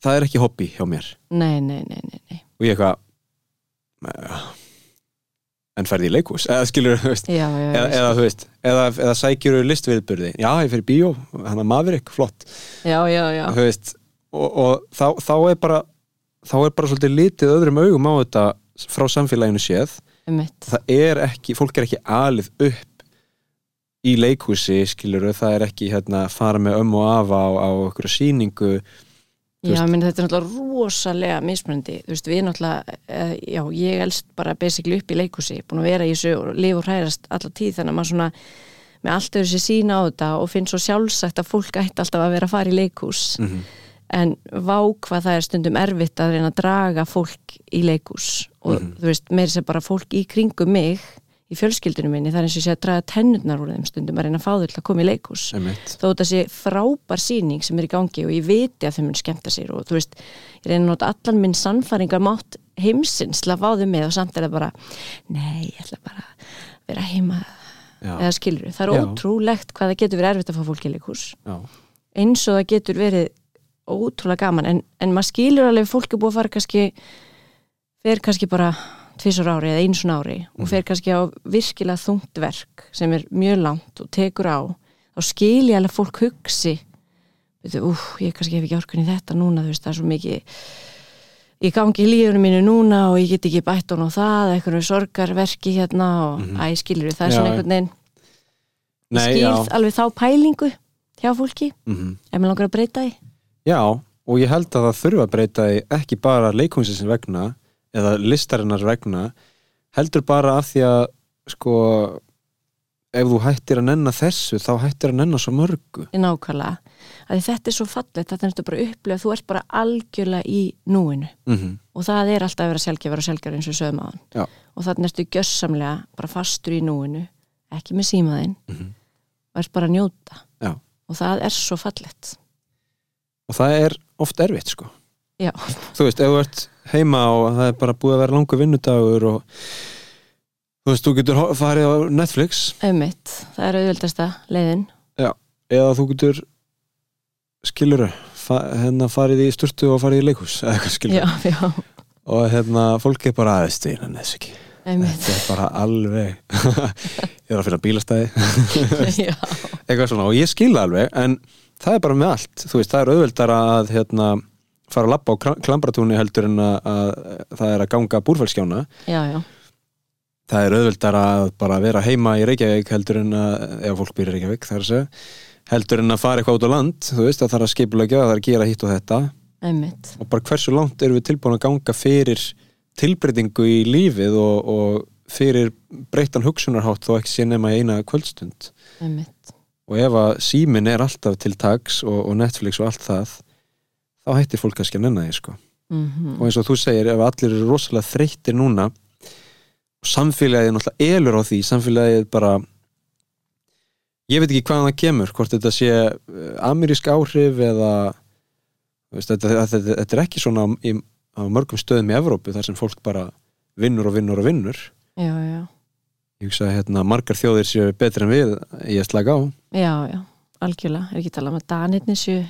[SPEAKER 1] það er ekki hobby hjá mér.
[SPEAKER 3] Nei, nei, nei, nei, nei.
[SPEAKER 1] og ég eitthvað "Eh, en ferði í leikhús eða skilur, þú veist.
[SPEAKER 3] Já, já,
[SPEAKER 1] eða, eða þú veist, eða, eða sækjur listviðburði, já, ég fer í bíó hann að Maverick, flott.
[SPEAKER 3] Já, já, já,
[SPEAKER 1] þú veist, og, og þá, þá er bara þá er bara svolítið litið öðrum augum á þetta frá samfélaginu séð.
[SPEAKER 3] Einmitt.
[SPEAKER 1] Það er ekki, fólk er ekki alið upp í leikhúsi skilur það er ekki hérna fara með ömmu og afa á, á okkur sýningu. Þú
[SPEAKER 3] Já, minn, þetta er náttúrulega rosalega mismunandi, þú veist, við náttúrulega uh, já, ég elst bara basically upp í leikhúsi búin að vera í þessu og lifa og hrærast alla tíð, þannig að maður svona með allt öðru sér sína á þetta og finn svo sjálfsagt að fólk ætti alltaf að vera að fara í leikhús.
[SPEAKER 1] Mm
[SPEAKER 3] en vá hvað það er stundum erfitt að reyna að draga fólk í leikhús og
[SPEAKER 1] Mhm.
[SPEAKER 3] þú veist, meiri sér bara fólk í kringum mig í fjölskyldinu minni, það er eins og ég sé að draga tennurnar úr þeim stundum að reyna að fá þau til að koma í
[SPEAKER 1] Einmitt.
[SPEAKER 3] þó þetta sé frábær síning sem er í gangi og ég viti að þau mun skemmta sér og þú veist, ég reyna að nota allan minn sannfæringar mátt heimsins til að fá þau með og samt er það bara nei, ég ætla bara að vera heima.
[SPEAKER 1] Já,
[SPEAKER 3] eða skilur það er
[SPEAKER 1] Já.
[SPEAKER 3] ótrúlegt hvað það getur verið erfitt að fá fólk í leikhús.
[SPEAKER 1] Já,
[SPEAKER 3] eins og það getur verið ótrúlega gaman en, en maður skilur alveg ef fólk er búið að fara kannski tvisar ári eða eins og ári og fer kannski á virkilega þungt verk sem er mjög langt og tekur á þá skilja alveg fólk hugsi úf, ég kannski hef ekki orkunni þetta núna, þú veist, það er svo mikið ég gangi í lífunum mínu núna og ég get ekki bætt hún á það, eitthvað sorgarverki hérna og
[SPEAKER 1] Mhm.
[SPEAKER 3] æ, skilur það er svona einhvern veginn. Ég
[SPEAKER 1] Nei,
[SPEAKER 3] skil
[SPEAKER 1] já.
[SPEAKER 3] alveg þá pælingu hjá fólki,
[SPEAKER 1] mm
[SPEAKER 3] ef maður langar að breyta því.
[SPEAKER 1] Já, og ég held að það þurfa að breyta því ekki bara leikúnsins vegna eða listarinnar vegna heldur bara af því að sko ef þú hættir að nenna þessu þá hættir að nenna svo mörgu.
[SPEAKER 3] Nákvæmlega. Að þetta er svo fallegt þetta er þetta bara upplega, þú ert bara algjörlega í núinu.
[SPEAKER 1] Mm
[SPEAKER 3] og það er alltaf að vera sjálfgefur og sjálfgefur eins og sögum á hann og það ertu gjössamlega bara fastur í núinu ekki með símaðinn.
[SPEAKER 1] Mhm.
[SPEAKER 3] og ert bara að njóta.
[SPEAKER 1] Já.
[SPEAKER 3] og það er svo fallegt.
[SPEAKER 1] Og það er oft erfitt sko.
[SPEAKER 3] Já.
[SPEAKER 1] þú veist, ef þú ert heima og það er bara búið að vera langur vinnudagur og þú veist, þú getur farið á Netflix.
[SPEAKER 3] Auðmitt, það er auðvöldasta leiðin.
[SPEAKER 1] Eða þú getur skilur fa hérna farið í sturtu og farið í leikhús eða eitthvað skilur
[SPEAKER 3] já, já,
[SPEAKER 1] og hérna fólk er bara aðeins því en þess ekki
[SPEAKER 3] einmitt.
[SPEAKER 1] Þetta er bara alveg *laughs* ég er að finna bílastæði. *laughs*
[SPEAKER 3] Já,
[SPEAKER 1] eitthvað svona og ég skilða alveg en það er bara með allt. Þú veist það er auðveldar að hérna fara að lappa á kla- klambratúni heldur en að, að það er að ganga búrfælskjána
[SPEAKER 3] já, já,
[SPEAKER 1] það er auðveldar að bara vera heima í Reykjavík heldur en að, ef fólk býr í Reykjavík það er að segja, heldur en að fara eitthvað út á land þú veist, það þarf að skipulegja, það þarf að gera hitt og þetta.
[SPEAKER 3] Einmitt.
[SPEAKER 1] Og bara hversu langt erum við tilbúin að ganga fyrir tilbreytingu í lífið og, og fyrir breyttan hugsunarhátt þó ekki sé nema eina kvöldstund.
[SPEAKER 3] Einmitt,
[SPEAKER 1] og ef að símin er alltaf til tags og, og Netflix og allt það þá hættir fólk kannski að nenna því sko.
[SPEAKER 3] mhm,
[SPEAKER 1] og eins og þú segir, ef allir eru rosalega þreyttir núna samfélagið náttúrulega elur á því samfélagið bara ég veit ekki hvaðan það kemur hvort þetta sé eh, amerísk áhrif eða veist, þetta, þetta, þetta er ekki svona í, á mörgum stöðum í Evrópu þar sem fólk bara vinnur og vinnur og vinnur.
[SPEAKER 3] Já, já.
[SPEAKER 1] Ég hugsa að hérna, margar þjóðir séu betri en við í að slaka á.
[SPEAKER 3] Já, já, algjörlega, er ekki talað um að danirni séu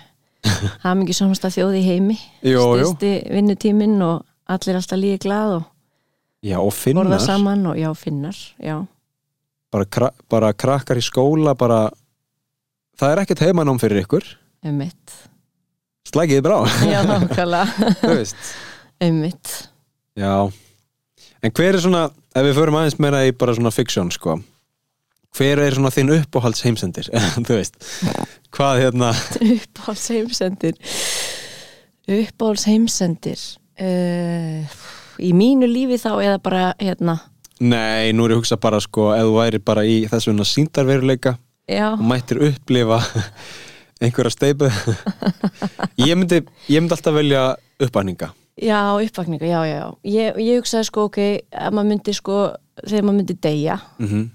[SPEAKER 3] *laughs* hafa mikið samasta þjóð í heimi. Styrsti vinnutíminn og allir alltaf líka glað og
[SPEAKER 1] Já, og finnar.
[SPEAKER 3] og já, finnar, já.
[SPEAKER 1] Bara, kra bara krakkar í skóla bara það er ekkert heimanám fyrir ykkur.
[SPEAKER 3] Einmitt,
[SPEAKER 1] slækið brá
[SPEAKER 3] já, *laughs*
[SPEAKER 1] veist.
[SPEAKER 3] Einmitt,
[SPEAKER 1] já. En hver er svona, ef við förum aðeins meira í bara svona fiksjón sko hver er svona þinn uppáhalds heimsendir *laughs* þú veist, hvað hérna? *laughs*
[SPEAKER 3] Uppáhalds heimsendir uppáhalds heimsendir uh, í mínu lífi þá eða bara hérna?
[SPEAKER 1] Nei, nú er ég að hugsa bara sko ef þú væri bara í þessu síndarveruleika
[SPEAKER 3] já,
[SPEAKER 1] og mættir upplifa *laughs* einhverja steipu ég myndi, ég myndi alltaf velja uppæninga
[SPEAKER 3] já, uppvakninga, já, já, já. Ég, ég hugsaði sko, ok, að maður myndi sko þegar maður myndi deyja
[SPEAKER 1] mm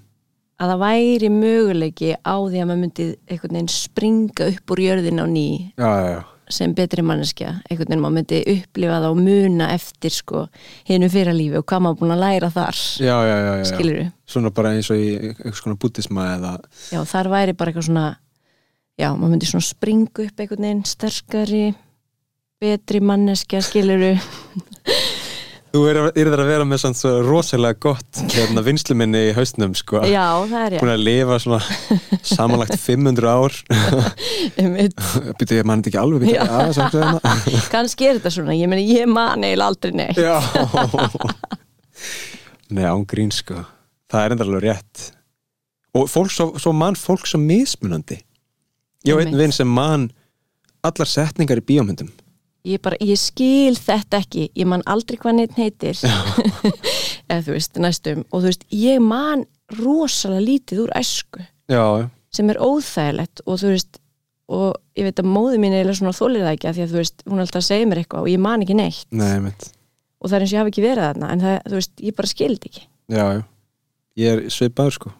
[SPEAKER 3] að það væri möguleiki á því að maður myndi einhvern veginn springa upp úr jörðin á ný
[SPEAKER 1] já, já, já.
[SPEAKER 3] sem betri manneskja, einhvern veginn maður myndi upplifa það og muna eftir sko hinu fyrra lífi og hvað maður búin að læra þar.
[SPEAKER 1] Já, já, já, já, já.
[SPEAKER 3] skilur við,
[SPEAKER 1] svona bara eins og í einhvers konar bútisma eða
[SPEAKER 3] já þar væri bara eitthvað svona já, maður myndi svona springa upp einhvern veginn sterkari betri manneskja, skilur við *laughs*
[SPEAKER 1] þú er, er að vera með svo rosalega gott hérna vinsluminni í haustnum sko.
[SPEAKER 3] Já, það er
[SPEAKER 1] búin að lifa svona samanlagt 500 ár. *laughs*
[SPEAKER 3] Ég
[SPEAKER 1] býtu ég þetta ekki alveg býtu að samt hérna
[SPEAKER 3] kannski er þetta svona ég meni, ég man eiginlega aldrei neitt.
[SPEAKER 1] Já. Nei án grín sko. Það er enda alveg rétt. Og fólk svo, svo mann fólk svo mismunandi. Ég á einn vinn sem mann allar setningar í bíómyndum
[SPEAKER 3] ég bara, ég skil þetta ekki. Ég man aldrei hvað neitt heitir. *laughs* Eða þú veist, næstum. Og þú veist, ég man rosalega lítið úr æsku.
[SPEAKER 1] Já,
[SPEAKER 3] sem er óþægilegt og þú veist og ég veit að móði mín er svona þólir það ekki af því að þú veist, hún alltaf að segja mér eitthvað og ég man ekki neitt.
[SPEAKER 1] Nei
[SPEAKER 3] og það er eins og ég hafi ekki verið þarna en það, þú veist, ég bara skildi ekki.
[SPEAKER 1] Já, já, ég er svipaður sko.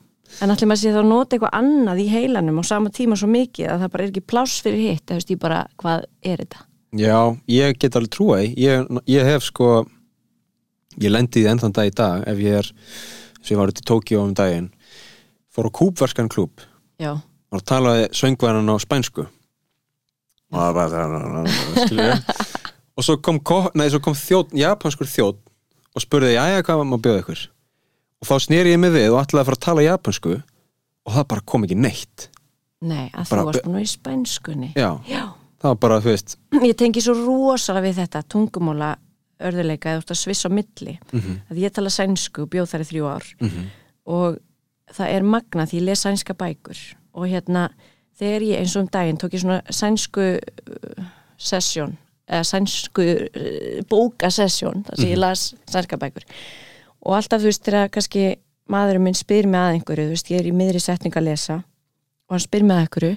[SPEAKER 3] En allir maður sé þá að nota eitthvað annað í heilanum á sama tíma svo mikið að það bara er ekki pláss fyrir hitt, þú veist, ég bara, hvað er þetta?
[SPEAKER 1] Já, ég get alveg trúa því. Ég, ég hef sko ég lendi í því ennþann dag í dag ef ég er, sem ég var út í Tókíó um daginn fór á kúbverskan klúb
[SPEAKER 3] Já,
[SPEAKER 1] og talaði söngværan á spænsku. Og það var ég og svo kom, ko- nei, svo kom þjótt, japanskur þjótt og spurði, jæja, hvað má bjóða ykkur? Og þá sneri ég mig við og ætlaði að fara að tala japansku og það bara kom ekki neitt.
[SPEAKER 3] Nei, að
[SPEAKER 1] Bara-
[SPEAKER 3] þú varst búin í spænskunni.
[SPEAKER 1] Já,
[SPEAKER 3] Já,
[SPEAKER 1] það var bara, þú veist
[SPEAKER 3] ég tengi svo rosalega við þetta tungumóla örðuleika eða þú ert að svissa á milli.
[SPEAKER 1] Mm
[SPEAKER 3] að ég tala sænsku, bjóð þar í þrjú ár.
[SPEAKER 1] -hmm.
[SPEAKER 3] og það er magna því ég les sænska bækur. Og hérna þegar ég eins og um daginn tók ég svona sænsku uh, sesjón eða sænsku uh, bókasesjón þar sem ég las sænska bækur. Og alltaf þú veist þegar kannski maðurinn minn spyr mig að einhverju þú veist ég er í miðri setning að lesa og hann spyr mig að einhverju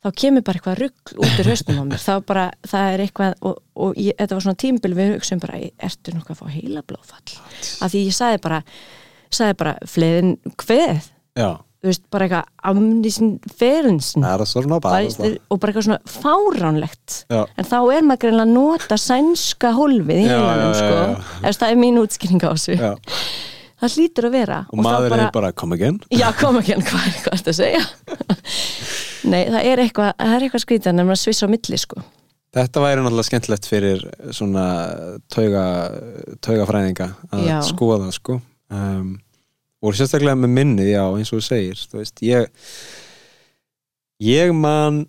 [SPEAKER 3] þá kemur bara eitthvað rugg út úr haustum á mér. Þá bara, það er eitthvað og, og ég, þetta var svona tímbil við hugsaum bara ertu nokkuð að fá heila blóðfall af því ég sagði bara sagði bara, fleðin hveð
[SPEAKER 1] já,
[SPEAKER 3] þú veist, bara eitthvað amnísin ferensin
[SPEAKER 1] er bara
[SPEAKER 3] og bara eitthvað svona fáránlegt.
[SPEAKER 1] Já,
[SPEAKER 3] en þá er maður greinlega að nota sænska hólfið í heilanum sko. Eða, það er mín útskýring á þessu. Það hlýtur að vera.
[SPEAKER 1] Og maður er bara, come again?
[SPEAKER 3] Já, kom er *laughs* hvað er þetta að segja Nei, það er eitthvað, eitthvað skrítið en maður svissa á milli sko.
[SPEAKER 1] Þetta væri náttúrulega skemmtilegt fyrir svona tauga, taugafræðinga að
[SPEAKER 3] Já.
[SPEAKER 1] skoða sko. Um, og sérstaklega með minnið, já, eins og þú segir þú veist, ég ég man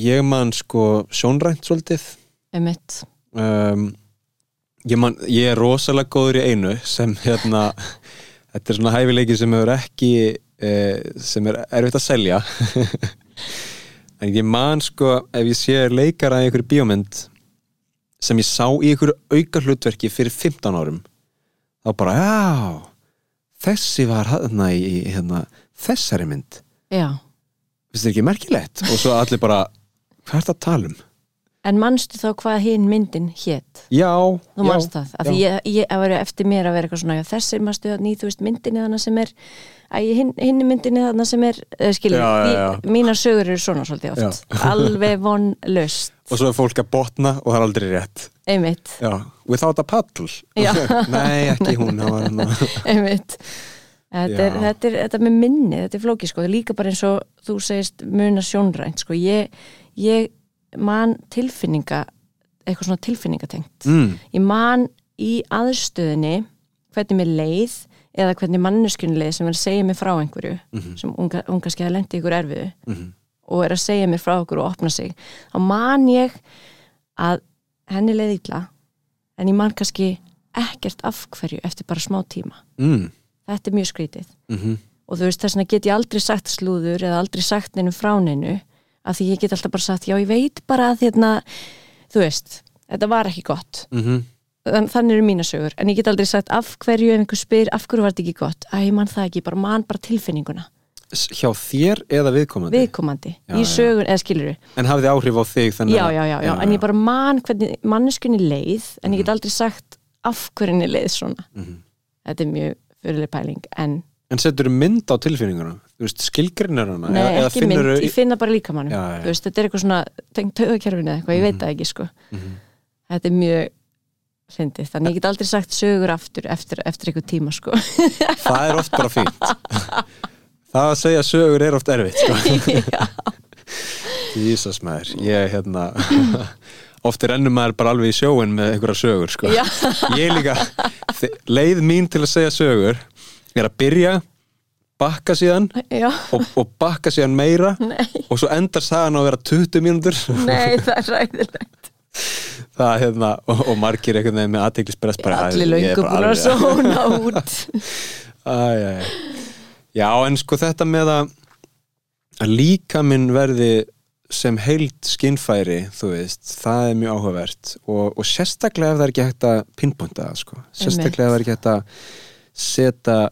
[SPEAKER 1] ég man sko sjónrænt svolítið. Um, ég, man, ég er rosalega góður í einu sem hérna *laughs* þetta er svona hæfileiki sem hefur ekki eh, sem er erfitt að selja *laughs* en ég man sko ef ég sé leikara í einhverju bíómynd sem ég sá í einhverju auka hlutverki fyrir 15 árum þá bara, já þessi var hérna í hérna, þessari mynd
[SPEAKER 3] Já,
[SPEAKER 1] finnst þið ekki merkilegt? og svo allir bara, hvað er það að tala um?
[SPEAKER 3] En manstu þá hvað hinn myndin hétt?
[SPEAKER 1] Já,
[SPEAKER 3] Þú
[SPEAKER 1] já,
[SPEAKER 3] manst það, af því ég, ég að vera eftir mér að vera eitthvað svona, já þessi manstu að nýð, þú veist, myndinni þarna sem er Æ, hinn, hinn myndinni þarna sem er, uh,
[SPEAKER 1] Já, já, já.
[SPEAKER 3] mínar sögur eru svona svolítið oft, alveg vonlaust,
[SPEAKER 1] og svo er fólk að botna og það er aldrei rétt
[SPEAKER 3] einmitt,
[SPEAKER 1] Já, without a paddle
[SPEAKER 3] Já. *laughs*
[SPEAKER 1] Nei, ekki hún það *laughs*
[SPEAKER 3] einmitt. Þetta er,
[SPEAKER 1] Já.
[SPEAKER 3] þetta, er, þetta með minni, þetta er flóki sko, líka bara eins og þú segist muna sjónrænt sko, ég, ég man tilfinninga, eitthvað svona tilfinningatengt.
[SPEAKER 1] mm,
[SPEAKER 3] Ég man í aðstöðinni hvernig mér leið eða hvernig manneskunni leið sem er að segja mér frá einhverju
[SPEAKER 1] Mhm.
[SPEAKER 3] sem hún, ka- hún kannski að lendi ykkur erfiðu
[SPEAKER 1] Mhm.
[SPEAKER 3] og er að segja mér frá okkur og opna sig þá man ég að henni leið illa en ég man kannski ekkert af hverju eftir bara smá tíma
[SPEAKER 1] mm,
[SPEAKER 3] þetta er mjög skrítið
[SPEAKER 1] mhm,
[SPEAKER 3] og þú veist þess vegna get ég aldrei sagt slúður eða aldrei sagt neinu frá neinu af því ég get alltaf bara sagt já ég veit bara að hérna, þú veist þetta var ekki gott.
[SPEAKER 1] Mhm.
[SPEAKER 3] Þann, þannig eru mína sögur, en ég get aldrei sagt af hverju ef einhver spyr, af hverju var þetta ekki gott? Að ég man það ekki, bara man bara tilfinninguna.
[SPEAKER 1] Hjá þér eða viðkomandi?
[SPEAKER 3] viðkomandi,
[SPEAKER 1] Já,
[SPEAKER 3] í
[SPEAKER 1] já.
[SPEAKER 3] sögun eða skilur
[SPEAKER 1] En hafði áhrif á þig þannig
[SPEAKER 3] já, já, já, já, en ég bara man hvernig manneskunni leið, en ég get aldrei sagt af hverju henni leið svona.
[SPEAKER 1] Mhm.
[SPEAKER 3] þetta er mjög fyrirlega pæling en
[SPEAKER 1] En setur mynd á tilfinninguna? Þú veist, skilgrinir hana?
[SPEAKER 3] nei,
[SPEAKER 1] eða,
[SPEAKER 3] ekki mynd,
[SPEAKER 1] finnurðu-
[SPEAKER 3] ég finna bara líka mannum þú þetta er eitthvað svona tengt taugakerfinu eða eitthvað, ég veit það ekki sko
[SPEAKER 1] Mhm.
[SPEAKER 3] þetta er mjög fyndið, þannig ég get aldrei sagt sögur aftur eftir, eftir eitthvað tíma sko *laughs*
[SPEAKER 1] Það er oft bara fínt Það að segja sögur er oft erfitt sko. *laughs*
[SPEAKER 3] Já.
[SPEAKER 1] Jísas maður Ég hérna *laughs* Oft er ennum maður bara alveg í sjóin með einhverja sögur sko. Ég líka Leið mín til að segja sögur er að byrja bakka síðan og, og bakka síðan meira
[SPEAKER 3] nei,
[SPEAKER 1] og svo endar sagan á að vera 20 mínútur.
[SPEAKER 3] Nei, *laughs* það er ræðilegt
[SPEAKER 1] það hérna og, og margir einhvern veginn með aðteklispress bara
[SPEAKER 3] allir löngu búin að svona *laughs* út.
[SPEAKER 1] Æ, æ, æ. Já, en sko þetta með að að líka minn verði sem heilt skinnfæri þú veist, það er mjög áhugavert og, og sérstaklega ef það er ekki hægt að pinpointa það sko, sérstaklega ef það er ekki hægt að setja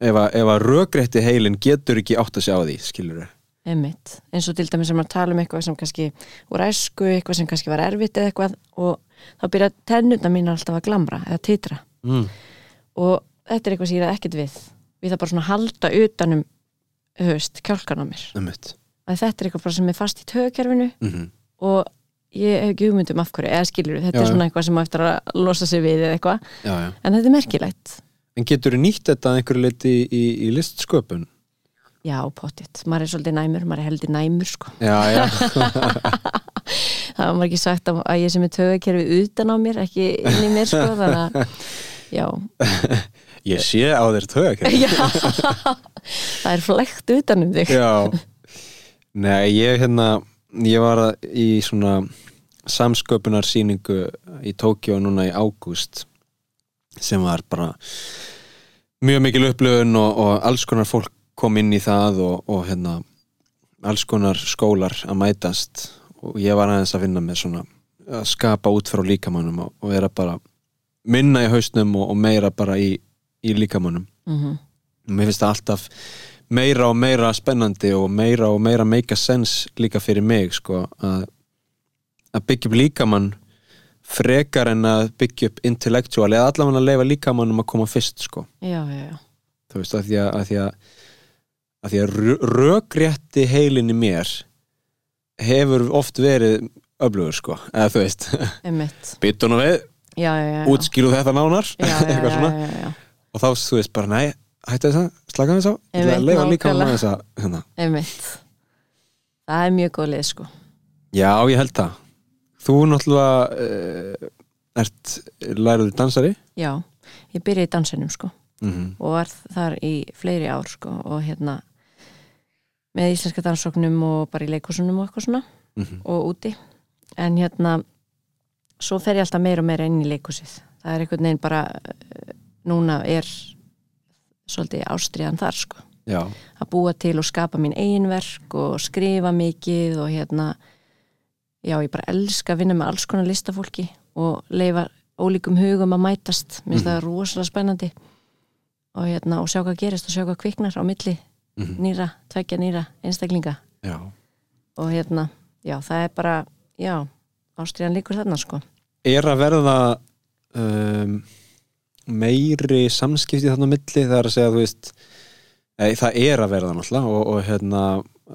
[SPEAKER 1] ef að, að rökrétti heilin getur ekki átt að sjá því, skilur við
[SPEAKER 3] Einmitt, eins og til dæmis sem að tala um eitthvað sem kannski voru æsku, eitthvað sem kannski var erfitt eða eitthvað og þá byrja tennuna mín alltaf að glamra eða titra.
[SPEAKER 1] Mm.
[SPEAKER 3] og þetta er eitthvað sem ég er ekkert við. Við það bara svona halda utanum höfust, kjálkan á mér.
[SPEAKER 1] Einmitt.
[SPEAKER 3] að þetta er eitthvað sem er fast í tögakerfinu
[SPEAKER 1] Mm
[SPEAKER 3] og ég hef ekki hugmynd um af hverju eða skilur þetta
[SPEAKER 1] Já,
[SPEAKER 3] er svona eitthvað sem á eftir að losa sig við eða eitthvað, en þetta er merkilegt
[SPEAKER 1] En getur þú nýtt þetta að einhverju leiti í, í, í listsköpun?
[SPEAKER 3] já, pottitt, maður er svolítið næmur maður er heldur næmur sko.
[SPEAKER 1] Já, já, *laughs*
[SPEAKER 3] það var ekki sagt að ég sem er tögakerfi utan á mér, ekki inn í mér sko, *laughs* þannig að já,
[SPEAKER 1] ég sé á þér tögakæri *laughs*
[SPEAKER 3] já. Það er flekt utan um þig.
[SPEAKER 1] Já. Nei, ég hérna ég var í svona samsköpunarsýningu í Tókjó núna í ágúst sem var bara mjög mikil upplöfun og, og alls konar fólk kom inn í það og, og hérna alls konar skólar að mætast. Og ég var aðeins að finna með svona að skapa út frá líkamannum og, og vera bara minna í hausnum og, og meira bara í, í líkamannum.
[SPEAKER 3] Mm
[SPEAKER 1] mér finnst það alltaf meira og meira spennandi og meira og meira make a sense líka fyrir mig sko, að, að byggja upp líkamann frekar en að byggja upp intellectual eða allavega að leifa líkamannum að koma fyrst sko.
[SPEAKER 3] já, já, já,
[SPEAKER 1] þú veist, að því að, að, því að, að, því að rö- rökrétti heilin í mér hefur oft verið öflugur sko, eða þú veist. *laughs*
[SPEAKER 3] Já, já, já.
[SPEAKER 1] útskýru þetta nánar. *laughs* Eitthvað svona. og þá þú veist bara, nei, hættu þess að slaka þess á, leifa líka
[SPEAKER 3] nákvæmlega.
[SPEAKER 1] þess að hérna,
[SPEAKER 3] það er mjög góð lið sko.
[SPEAKER 1] Já, ég held það Þú náttúrulega uh, ert læruður dansari?
[SPEAKER 3] Já, ég byrjaði í dansinum sko.
[SPEAKER 1] Mm
[SPEAKER 3] og var þar í fleiri ár sko og hérna með íslenska dansóknum og bara í leikúsunum og eitthvað svona.
[SPEAKER 1] -hmm.
[SPEAKER 3] og úti. En hérna svo fer ég alltaf meira og meira inn í leikúsið það er einhvern veginn bara eh, núna er svolítið ástriðan þar sko.
[SPEAKER 1] Já,
[SPEAKER 3] að búa til og skapa mín einverk og skrifa mikið og hérna já, ég bara elska að vinna með alls konar listafólki og leifa ólíkum hugum að mætast. Mér finnst það rosalega spennandi. Og hérna, og sjá hvað gerist og sjá hvað kviknar á milli
[SPEAKER 1] Mhm.
[SPEAKER 3] nýra, tveggja nýra einstaklinga.
[SPEAKER 1] Já.
[SPEAKER 3] Og hérna, já, það er bara já, ástriðan líkur þarna sko.
[SPEAKER 1] Er að verða um, meiri samskipti þarna á milli? Er að segja, þú veist ei, það er að verða náttúrulega og, og hérna,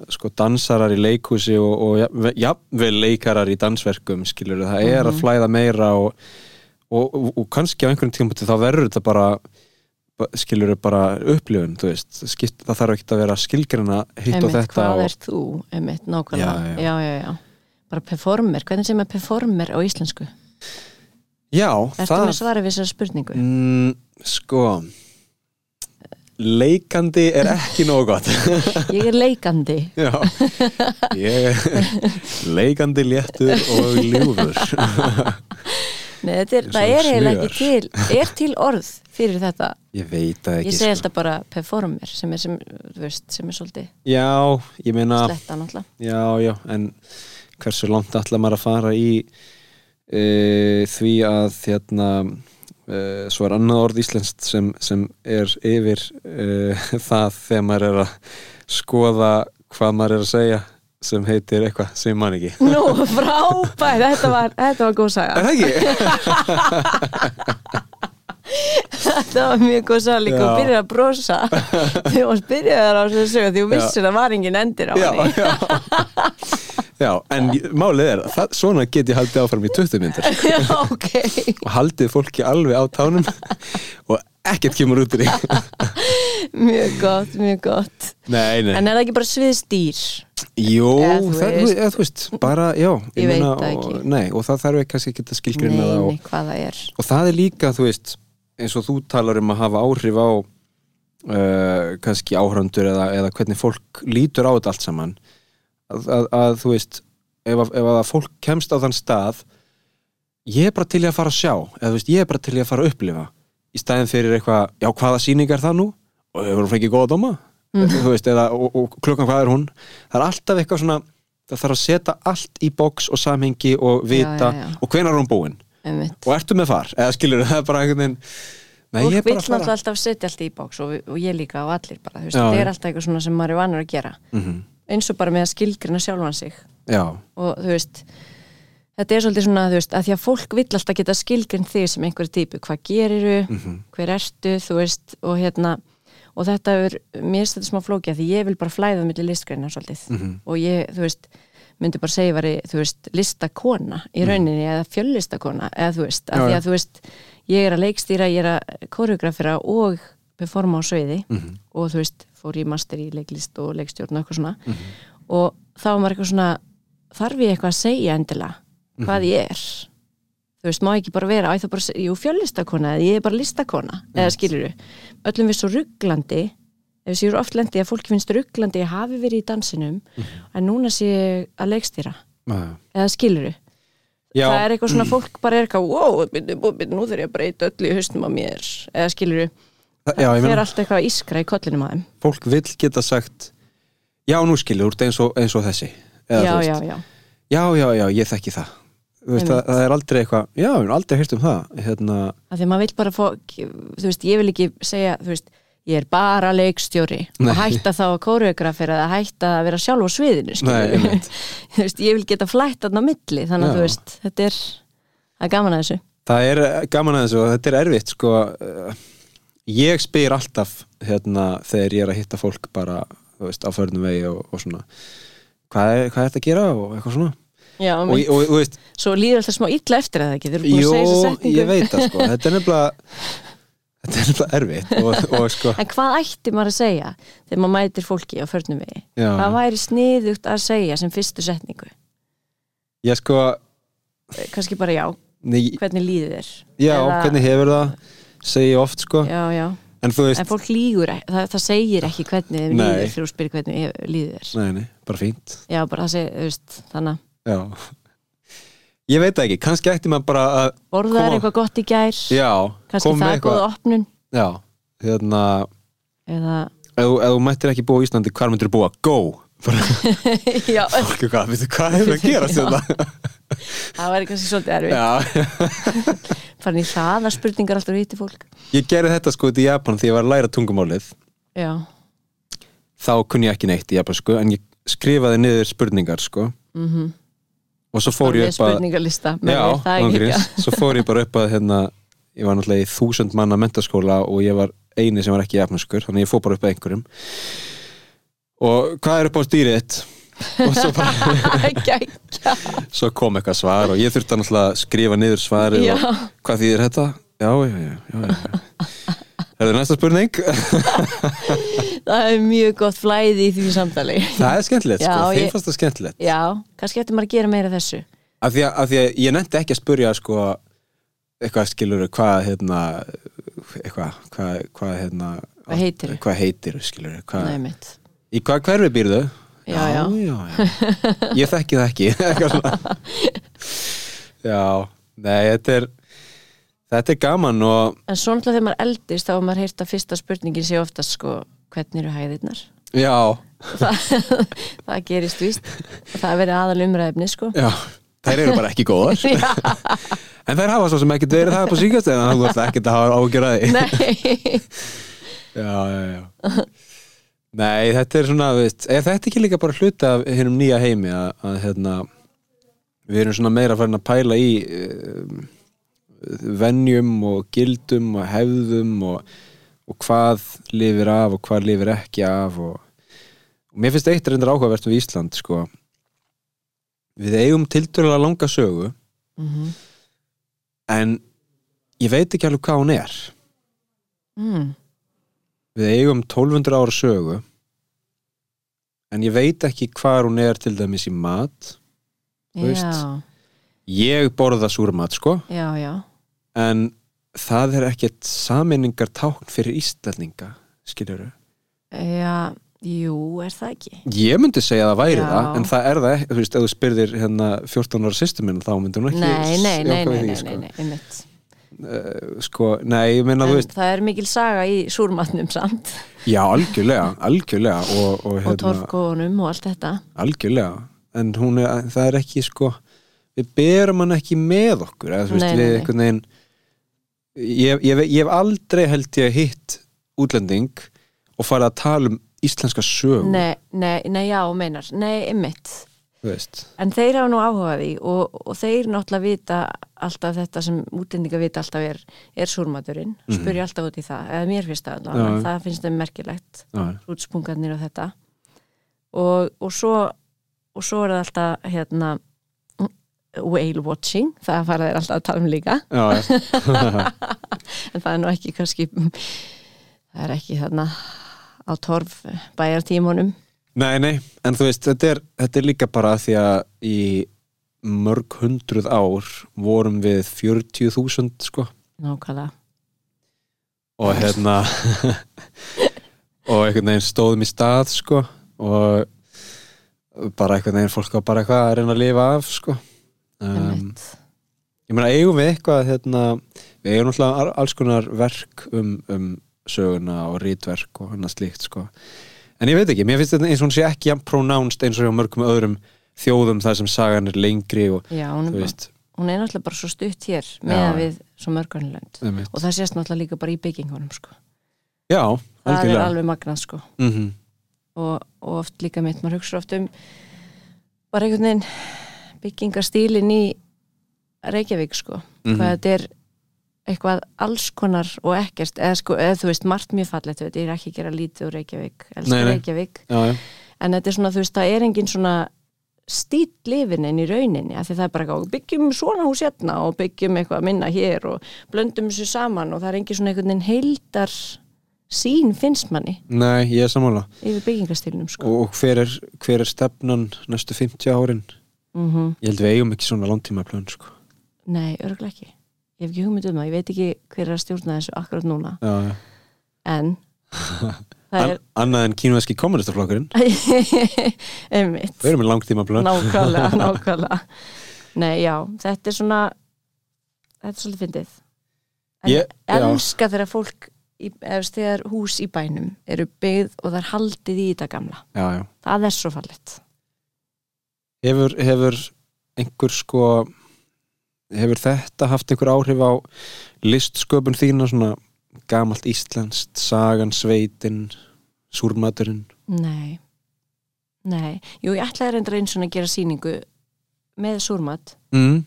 [SPEAKER 1] sko, dansarar í leikhúsi og, og jafnvel ja, leikarar í dansverkum, skilur það er að
[SPEAKER 3] Mhm.
[SPEAKER 1] flæða meira og, og, og, kannski á einhverjum tímpúti þá verður þetta bara skilur bara upplifun, Skipt, það þarf ekki að vera skilgrina hitt og þetta
[SPEAKER 3] hvað er þú, einmitt, nákvæmlega
[SPEAKER 1] Já, já.
[SPEAKER 3] já, bara performer, hvernig sem er performer á íslensku
[SPEAKER 1] Já,
[SPEAKER 3] Ertu
[SPEAKER 1] það
[SPEAKER 3] með svarið við þessari spurningu?
[SPEAKER 1] mm, Sko Leikandi er ekki nógu gott. *laughs*
[SPEAKER 3] Ég er leikandi.
[SPEAKER 1] Já. Ég er leikandi léttur og ljúfur. *laughs*
[SPEAKER 3] Nei, er, það er eiginlega ekki til er til orð fyrir þetta.
[SPEAKER 1] Ég veit það ekki
[SPEAKER 3] ég segi
[SPEAKER 1] sko.
[SPEAKER 3] alltaf bara performer sem er, sem, þú veist, sem er svolítið
[SPEAKER 1] Já, ég meina Já, já, en hversu langt ætla maður að fara í e, því að hérna svo er annað orð íslenskt sem, sem er yfir e, *laughs* það þegar maður er að skoða hvað maður er að segja sem heitir eitthvað sem man ekki.
[SPEAKER 3] Nú, frábæð, þetta var, þetta var góð saga.
[SPEAKER 1] Er það ekki? *laughs*
[SPEAKER 3] Þetta var mjög góð saga. Líka og byrjaði að brosa. Þegar *laughs* þú byrjaði á þessu sögu því þú vissir að var engin endir á
[SPEAKER 1] Já,
[SPEAKER 3] henni
[SPEAKER 1] já en málið er það, svona get ég haldið áfram í 20 myndir *laughs*
[SPEAKER 3] Já, ok.
[SPEAKER 1] Og haldið fólki alveg á tánum og ekkert kemur út í því.
[SPEAKER 3] Mjög gott, mjög gott.
[SPEAKER 1] Nei, nei.
[SPEAKER 3] En er það ekki bara sviðstýr? Eða þú
[SPEAKER 1] það,
[SPEAKER 3] veist.
[SPEAKER 1] eða, þú veist, bara, já
[SPEAKER 3] Ég veit það
[SPEAKER 1] og,
[SPEAKER 3] ekki.
[SPEAKER 1] Nei, og það þarf ekki kannski ekki að skilgrina
[SPEAKER 3] Nei,
[SPEAKER 1] það
[SPEAKER 3] nei,
[SPEAKER 1] og,
[SPEAKER 3] hvað það er.
[SPEAKER 1] og það er líka, þú veist eins og þú talar um að hafa áhrif á uh, kannski áhrandur eða, eða hvernig fólk lítur á þetta allt saman að, að, að þú veist ef, ef að fólk kemst á þann stað ég er bara til að fara að sjá eða þú veist, ég er bara til að fara að upplifa í staðin fyrir eitthvað, já, hvaða sýning er það nú? Og hefur hún fengið góða dóma?
[SPEAKER 3] Mhm.
[SPEAKER 1] þú veist, eða, og, og klukkan hvað er hún? Það er alltaf eitthvað svona það þarf að setja allt í box og samhengi og vita,
[SPEAKER 3] já, já.
[SPEAKER 1] og hvenær er hún búin?
[SPEAKER 3] Einmitt.
[SPEAKER 1] og ertu með far, eða skilur það er bara einhvern veginn Nei,
[SPEAKER 3] Fólk
[SPEAKER 1] fara
[SPEAKER 3] náttúrulega alltaf setja allt í bóks og, og ég líka og allir bara, þú veist,
[SPEAKER 1] Já,
[SPEAKER 3] þetta
[SPEAKER 1] já.
[SPEAKER 3] er alltaf eitthvað svona sem maður er vanur að gera
[SPEAKER 1] Mhm.
[SPEAKER 3] Eins og bara með að skilgrina sjálfan sig
[SPEAKER 1] Já,
[SPEAKER 3] og þú veist þetta er svolítið svona, veist, að því að fólk vill alltaf geta skilgrind þig sem einhverju típu hvað geriru,
[SPEAKER 1] Mhm.
[SPEAKER 3] hver ertu þú veist, og hérna og þetta er, mér þetta smá flókið af því ég vil bara flæða milli listgreina svolítið
[SPEAKER 1] Mhm.
[SPEAKER 3] og ég, þú veist, myndi bara segja væri, þú veist, listakona í rauninni eða fjöllistakona, eða þú veist
[SPEAKER 1] Mhm. Já,
[SPEAKER 3] því að þú veist, ég er að leikstýra ég er að koreografera og performa á sviði
[SPEAKER 1] Mhm.
[SPEAKER 3] og þú veist, fór ég master í leiklist og leikstjórn og eitthvað svona.
[SPEAKER 1] Mhm.
[SPEAKER 3] og þá var maður eitthvað svona þarf ég eitthvað að segja endilega hvað
[SPEAKER 1] Mhm.
[SPEAKER 3] ég er? Þú veist, má ekki bara vera, ég þá bara segja, jú fjöllistakona eða ég er bara listakona, eða skilur öllum við svo rugglandi ef við séum oft lendi að fólki finnst rugglandi að hafi verið í dansinum
[SPEAKER 1] Mhm.
[SPEAKER 3] en núna sé ég að leikstýra.
[SPEAKER 1] Já,
[SPEAKER 3] eða skilur
[SPEAKER 1] Já.
[SPEAKER 3] það er eitthvað svona, *clears throat* fólk bara er eitthvað wow, nú þurf ég að breyta öllu í haustum á mér, eða skilur
[SPEAKER 1] það,
[SPEAKER 3] það
[SPEAKER 1] meina,
[SPEAKER 3] allt eitthvað að ískra í kollinum á þeim.
[SPEAKER 1] Fólk vill geta sagt Já, nú skilur, úr eins eins og þessi. Eða,
[SPEAKER 3] já,
[SPEAKER 1] þú
[SPEAKER 3] já,
[SPEAKER 1] veist,
[SPEAKER 3] já,
[SPEAKER 1] já, já, já, ég þekki það. Veist, það, það er aldrei eitthvað, já, ég hef aldrei heyrt um það hérna,
[SPEAKER 3] því maður vill bara fá þú veist, ég vil ekki segja veist, ég er bara leikstjóri
[SPEAKER 1] Nei.
[SPEAKER 3] og hætta þá að kóreografera eða hætta að vera sjálf á sviðinu
[SPEAKER 1] Nei, *laughs*
[SPEAKER 3] veist, ég vil geta flætt þarna á milli þannig að þú veist, þetta er er gaman að þessu.
[SPEAKER 1] Það er gaman að þessu og þetta er erfitt sko ég spyr alltaf hérna þegar ég er að hitta fólk bara, veist, á förnum vegi og, og svona hvað er, hvað er þetta að gera? og eitthvað svona.
[SPEAKER 3] Já,
[SPEAKER 1] og, og, og, veist,
[SPEAKER 3] svo líður alltaf smá illa eftir að það ekki, þú eru búin
[SPEAKER 1] Jó,
[SPEAKER 3] að segja þessa setningu.
[SPEAKER 1] ég veit það sko. *laughs* Þetta er nefnilega þetta er alltaf erfitt og, og sko,
[SPEAKER 3] En hvað ætti maður að segja þegar maður mætir fólki á förnum vegi?
[SPEAKER 1] já,
[SPEAKER 3] Hvað væri sniðugt að segja sem fyrstu setningu?
[SPEAKER 1] ég sko
[SPEAKER 3] Kannski bara já,
[SPEAKER 1] nei,
[SPEAKER 3] hvernig líður þér?
[SPEAKER 1] já,
[SPEAKER 3] Eða-
[SPEAKER 1] hvernig hefur það segi oft sko,
[SPEAKER 3] Já, já,
[SPEAKER 1] en veist
[SPEAKER 3] en fólk lígur það, það segir ekki hvernig
[SPEAKER 1] Nei.
[SPEAKER 3] líður fyrir að spyrja hvernig líður þér.
[SPEAKER 1] Nei, nei, bara fínt.
[SPEAKER 3] Já, bara það segir, þú veist, þannig
[SPEAKER 1] já, ég veit ekki, kannski ætti maður bara að
[SPEAKER 3] borðaður
[SPEAKER 1] Koma-
[SPEAKER 3] eitthvað gott í gær?
[SPEAKER 1] Já,
[SPEAKER 3] kannski það er góð opnun?
[SPEAKER 1] Já, hérna
[SPEAKER 3] eða,
[SPEAKER 1] ef, þú- ef þú mættir ekki búa í Íslandi, hvar myndir þú búa? Go! Bara, *laughs*
[SPEAKER 3] já,
[SPEAKER 1] fólk, hvað, veitu, hvað hefur að gera *laughs*
[SPEAKER 3] Já.
[SPEAKER 1] þetta?
[SPEAKER 3] það væri kannski svolítið erfið *laughs* farin í hraða spurningar alltaf viti fólk.
[SPEAKER 1] Ég gerði þetta sko í Japan því ég var að læra tungumálið.
[SPEAKER 3] Já,
[SPEAKER 1] þá kunni ég ekki neitt í japansku en ég skrifaði niður spurningar sko.
[SPEAKER 3] Mhm.
[SPEAKER 1] Og svo fór ég upp að
[SPEAKER 3] spurningalista með
[SPEAKER 1] já,
[SPEAKER 3] það er ekki
[SPEAKER 1] svo fór ég bara upp að hérna, ég var náttúrulega í þúsund manna mentaskóla og ég var eini sem var ekki japanskur þannig ég fór bara upp að einhverjum og hvað er upp á stýrið þitt og svo, *laughs* svo kom eitthvað svar og ég þurfti að skrifa niður svarið
[SPEAKER 3] Já,
[SPEAKER 1] og hvað þýðir þetta? Já, já, já, já. Er það næsta spurning? *laughs*
[SPEAKER 3] það er mjög gott flæði í því samtali
[SPEAKER 1] Það er skemmtilegt, sko, þeim fannst það skemmtilegt
[SPEAKER 3] Já, kannski ættum maður að gera meira þessu
[SPEAKER 1] af því, að, af því að ég nefndi ekki að spurja sko, eitthvað skilur hvað hérna eitthvað, hvað, hvað hérna
[SPEAKER 3] Hvað heitirðu?
[SPEAKER 1] hvað heitir skilur hvað, í hvað hverfi býrðu?
[SPEAKER 3] Já, já.
[SPEAKER 1] já, já. ég þekki það ekki. *laughs* Já, nei, þetta er þetta er gaman og
[SPEAKER 3] En svo náttúrulega þegar maður eldist þá er maður heyrt að fyrsta spurningin sé oftast sko hvernig eru hæðirnar?
[SPEAKER 1] Já,
[SPEAKER 3] það, *laughs* það gerist víst. Það er verið aðal umræðefni sko.
[SPEAKER 1] Já þær eru bara ekki góðar. *laughs* En þær hafa svo sem ekkert verið það på síkast en þú ert ekkert að hafa ágjör að því.
[SPEAKER 3] Nei.
[SPEAKER 1] Já, já, já Nei, þetta er svona, veist, er þetta ekki líka bara hluta af hennum nýja heimi að, að hérna, við erum svona meira farin að pæla í um, venjum og gildum og hefðum og, og hvað lifir af og hvað lifir ekki af og, og mér finnst eitt reyndar áhugavert við Ísland, sko við eigum tiltölulega langa sögu
[SPEAKER 3] Mhm.
[SPEAKER 1] en ég veit ekki alveg hvað hún er
[SPEAKER 3] mm.
[SPEAKER 1] Við eigum 1200 ára sögu en ég veit ekki hvað hún er til dæmis í mat Þú veist. Ég borða súrmat sko
[SPEAKER 3] já, já
[SPEAKER 1] en það er ekkert saminningar tákn fyrir ístelninga skilur
[SPEAKER 3] Já, jú, er það ekki?
[SPEAKER 1] ég myndi segja að það væri
[SPEAKER 3] Já.
[SPEAKER 1] það en það er það ekki, þú veist, ef þú spyrðir hérna 14 ára sýstu minn þá myndi hún ekki
[SPEAKER 3] Nei, nei, nei, nei,
[SPEAKER 1] því,
[SPEAKER 3] nei,
[SPEAKER 1] sko.
[SPEAKER 3] nei, nei, einmitt
[SPEAKER 1] Eh, sko, nei, ég
[SPEAKER 3] En
[SPEAKER 1] þú veist
[SPEAKER 3] það er mikil saga í súrmatnum samt.
[SPEAKER 1] Já, algjörlega, algjörlega og, og,
[SPEAKER 3] og
[SPEAKER 1] hérna,
[SPEAKER 3] torfgóðunum og allt þetta.
[SPEAKER 1] Algjörlega en hún er, það er ekki sko við berum hann ekki með okkur eða þú veist
[SPEAKER 3] Nei,
[SPEAKER 1] við einhvern veginn ég, ég, ég hef aldrei held ég hitt útlending og farið að tala um íslenska sög
[SPEAKER 3] Nei, nei, nei, já, meinar, nei,
[SPEAKER 1] veist
[SPEAKER 3] En þeir hafa nú áhugaði og, og þeir náttúrulega vita alltaf þetta sem útlendinga vita alltaf er, er súrmaturinn,
[SPEAKER 1] Mhm.
[SPEAKER 3] spurja alltaf út í það, eða mér finnst það allavega, það finnst þeim merkilegt, útspungarnir og þetta. Og, og svo og svo er það alltaf hérna whale watching, það fara þeir alltaf að tala um líka,
[SPEAKER 1] já. *laughs*
[SPEAKER 3] en það er nú ekki kannski, það er ekki þarna á torf bæjartímunum
[SPEAKER 1] nei, nei, en þú veist þetta er, þetta er líka bara því að í mörg hundruð ár vorum við 40.000 sko.
[SPEAKER 3] Nákvæmlega,
[SPEAKER 1] og hérna *laughs* og einhvern veginn stóðum í stað sko og bara einhvern veginn fólk á bara eitthvað að reyna að lifa af sko. Um, ég meina eigum við eitthvað hérna, við eigum náttúrulega alls konar verk um, um söguna og rítverk og annað slíkt sko en ég veit ekki, mér finnst þetta eins og hún sé ekki jafn pronounced eins og hjá mörgum öðrum þjóðum þar sem sagan er lengri og
[SPEAKER 3] Já, hún er, bara, hún er náttúrulega bara svo stutt hér með
[SPEAKER 1] Já.
[SPEAKER 3] við svo mörgarnlönd
[SPEAKER 1] einmitt.
[SPEAKER 3] og það sést náttúrulega líka bara í byggingunum sko.
[SPEAKER 1] já,
[SPEAKER 3] það er
[SPEAKER 1] algjörlega
[SPEAKER 3] alveg magnað sko.
[SPEAKER 1] mm
[SPEAKER 3] og, og oft líka mitt, maður hugsa oft um bara einhvern veginn byggingarstílin í Reykjavík sko,
[SPEAKER 1] Mhm.
[SPEAKER 3] hvað þetta er eitthvað alls konar og ekkert eða, sko, eða þú veist, margt mjög veit, ég er ekki að gera lítið úr Reykjavík,
[SPEAKER 1] Nei, nei.
[SPEAKER 3] Reykjavík.
[SPEAKER 1] Já, já,
[SPEAKER 3] en þetta er svona, þú veist, það er engin svona stíl lifinin í rauninni af því það er bara eitthvað, byggjum svona hús hérna og byggjum eitthvað minna hér og blöndum þessu saman. Og það er engin svona einhvern veginn heildar sín finnst manni.
[SPEAKER 1] Nei, ég er sammála.
[SPEAKER 3] Yfir byggingastílnum sko.
[SPEAKER 1] og hver er, hver er stefnan næstu 50 árin?
[SPEAKER 3] Mm
[SPEAKER 1] ég held við eigum ekki svona langtíma plön sko.
[SPEAKER 3] Nei, örgulega ekki Ég hef ekki hugmynd um það, ég veit ekki hver er að stjórna þessu akkurat núna.
[SPEAKER 1] Já, já.
[SPEAKER 3] en *laughs*
[SPEAKER 1] An,
[SPEAKER 3] er
[SPEAKER 1] annað en kínveski kommunistaflokkurinn *laughs*
[SPEAKER 3] einmitt.
[SPEAKER 1] Við erum með langtíma plön
[SPEAKER 3] nákvæmlega, *laughs* nákvæmlega. Nei, já, þetta er svona þetta er svolítið fyndið. En elska þegar fólk í, eða þegar hús í bænum eru byggð og það er haldið í þetta gamla.
[SPEAKER 1] Já,
[SPEAKER 3] það er svo fallet
[SPEAKER 1] Hefur, hefur einhver sko hefur þetta haft einhver áhrif á listsköpun þína svona gamalt íslenskt, sagan, sveitin súrmaturinn?
[SPEAKER 3] Nei, nei. Jú, ég ætlaði reyndar eins og að gera sýningu með súrmat.
[SPEAKER 1] Mm.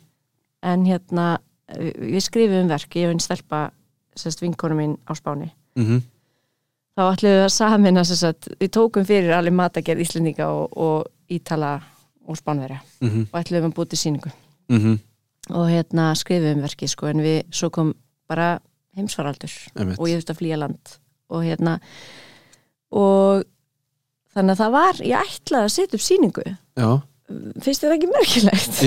[SPEAKER 3] en hérna við við skrifum verk, ég hef einn stelpa sérst vinkonu mín á Spáni.
[SPEAKER 1] Mm
[SPEAKER 3] þá ætlum við að samina sérst, við tókum fyrir alveg matagerð Íslendinga og, og Ítala og Spánverja.
[SPEAKER 1] -hmm.
[SPEAKER 3] og ætlum við að búti sýningu.
[SPEAKER 1] Mm
[SPEAKER 3] og hérna skrifum verkið sko en við svo kom bara heimsfaraldur
[SPEAKER 1] Einmitt.
[SPEAKER 3] og ég þurfti að flýja land og hérna og þannig að það var, ég ætlaði að setja upp sýningu.
[SPEAKER 1] Já,
[SPEAKER 3] finnst þér það ekki merkilegt?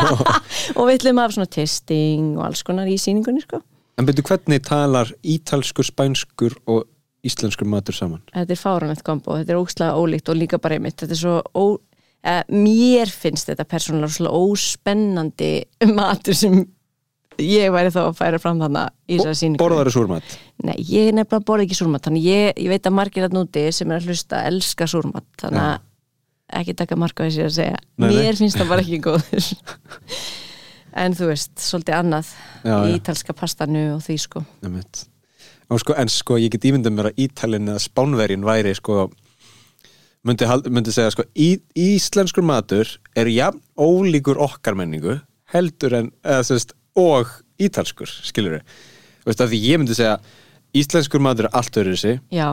[SPEAKER 3] *laughs* Og við ætlum hafa svona testing og alls konar í sýningunni sko.
[SPEAKER 1] En byrju, hvernig talar ítalskur, spænskur og íslenskur matur saman?
[SPEAKER 3] þetta er fáranlegt kombo, þetta er ógslag ólíkt og líka bara einmitt, þetta er svo ó, mér finnst þetta persónulega svona óspennandi matur sem ég væri þá að færa fram þannig í þessari sýningu.
[SPEAKER 1] Borðaru súrmat?
[SPEAKER 3] Nei, ég nefnilega borða ekki súrmat þannig ég, ég veit að margir að núti sem er að hlusta elska súrmat þannig að ekki taka marka sér að segja.
[SPEAKER 1] Nei, nei.
[SPEAKER 3] mér finnst það bara ekki góður. En þú veist, svolítið annað
[SPEAKER 1] Já,
[SPEAKER 3] í ítalska pastanu og því sko.
[SPEAKER 1] Sko, en sko, ég get ímyndað mér að Ítalinn eða Spánverjinn væri sko myndi, myndi segja sko í, íslenskur matur er jafn ólíkur okkar menningu heldur en eða, sest, og ítalskur, skilur við því ég myndi segja Íslenskur maður er allt öðru þessi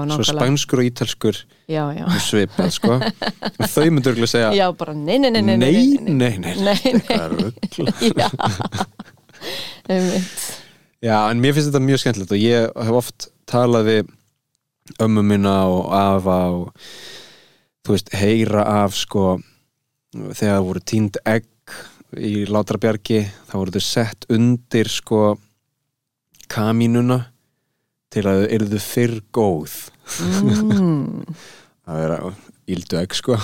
[SPEAKER 1] Svo spænskur og ítalskur
[SPEAKER 3] já, já.
[SPEAKER 1] Svipað sko. Þau myndur ekki að segja
[SPEAKER 3] já, bara, Nei, nei, nei Nei,
[SPEAKER 1] nei,
[SPEAKER 3] nei,
[SPEAKER 1] nei. *laughs*
[SPEAKER 3] Já,
[SPEAKER 1] en mér finnst þetta mjög skemmtilegt og ég hef oft talað við ömmu mína og afa og þú veist, heyra af sko þegar voru tínd egg í Látrabjargi þá voru þau sett undir sko kamínuna til að þau yrðu fyrr góð.
[SPEAKER 3] Mm, *laughs*
[SPEAKER 1] það er íldu egg sko.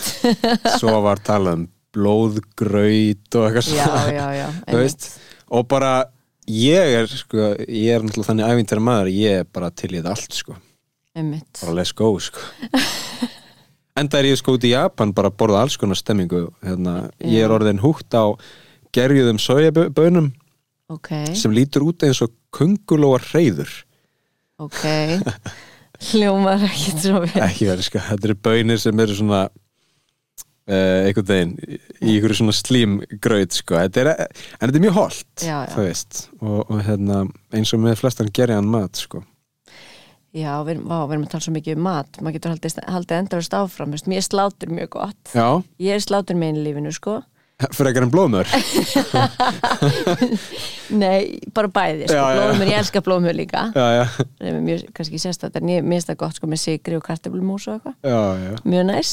[SPEAKER 1] *laughs* Svo var talað um blóðgraut og eitthvað svona.
[SPEAKER 3] já, já
[SPEAKER 1] þú veist og bara ég er sko, ég er náttúrulega þannig æfintæra maður að ég er bara til í þetta allt sko.
[SPEAKER 3] Einmitt.
[SPEAKER 1] Bara let's go sko *laughs* enda er ég sko út í Japan bara að borða alls konar stemmingu hérna, ég er orðin húgt á gerjuðum sojabönum
[SPEAKER 3] Ok,
[SPEAKER 1] sem lítur út eins og kungulóar reyður
[SPEAKER 3] ok. Hljómar ekki svo vel.
[SPEAKER 1] Ekki verið sko, þetta eru bönir sem eru svona uh, einhvern veginn í einhverju svona slímgraut sko, þetta er, en þetta er mjög holdt og, og hérna, eins og með flestan gerjaðan mat sko
[SPEAKER 3] Já, við vá, við erum að tala svo mikið um mat. Maður getur haldið, haldið endurist áfram veist. mér slátur mjög gott.
[SPEAKER 1] Já,
[SPEAKER 3] ég er slátur með einu lífinu, sko. *laughs*
[SPEAKER 1] Frekar en blóðmör. *laughs*
[SPEAKER 3] Nei, bara bæði, sko, blóðumur ég elska blóðumur líka.
[SPEAKER 1] Já, já,
[SPEAKER 3] mjög, kannski sérstætt, en ég minnst það gott sko með sigri og kartöflumús og eitthvað.
[SPEAKER 1] Já, já.
[SPEAKER 3] Mjög næs,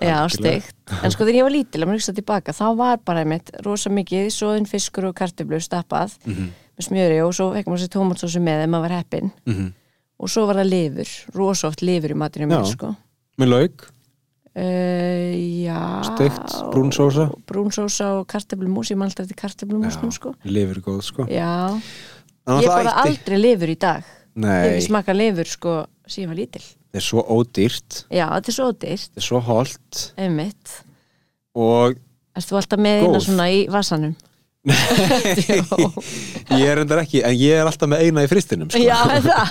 [SPEAKER 1] Já, steikt.
[SPEAKER 3] En sko þegar ég var lítil, að maður hugsa tilbaka þá var bara einmitt rosa mikið svoðin fiskur og kartöflu stappað
[SPEAKER 1] Mhm,
[SPEAKER 3] með smjöri og svo fekk maður sér tómatsósu með þeim að vera heppin
[SPEAKER 1] mhm.
[SPEAKER 3] Og svo var það lifur, rosa oft lifur í matinu mér, sko.
[SPEAKER 1] Með lauk?
[SPEAKER 3] Uh, já.
[SPEAKER 1] Steikt, brún sósa?
[SPEAKER 3] Brún sósa og kartöflumús Ég man alltaf eftir kartöflumúsnum sko.
[SPEAKER 1] Lifur góð sko.
[SPEAKER 3] Já, ég bara aldrei lifur í dag. Ég
[SPEAKER 1] Nei,
[SPEAKER 3] ekki smakað lifur sko síðan ég var lítil.
[SPEAKER 1] Þetta er svo ódýrt.
[SPEAKER 3] Já, þetta er svo dyrt,
[SPEAKER 1] Þetta er svo holdt Og
[SPEAKER 3] Erst þú alltaf með eina svona í vasanum?
[SPEAKER 1] Ég er endar ekki En ég er alltaf með eina í fristinum sko.
[SPEAKER 3] Já,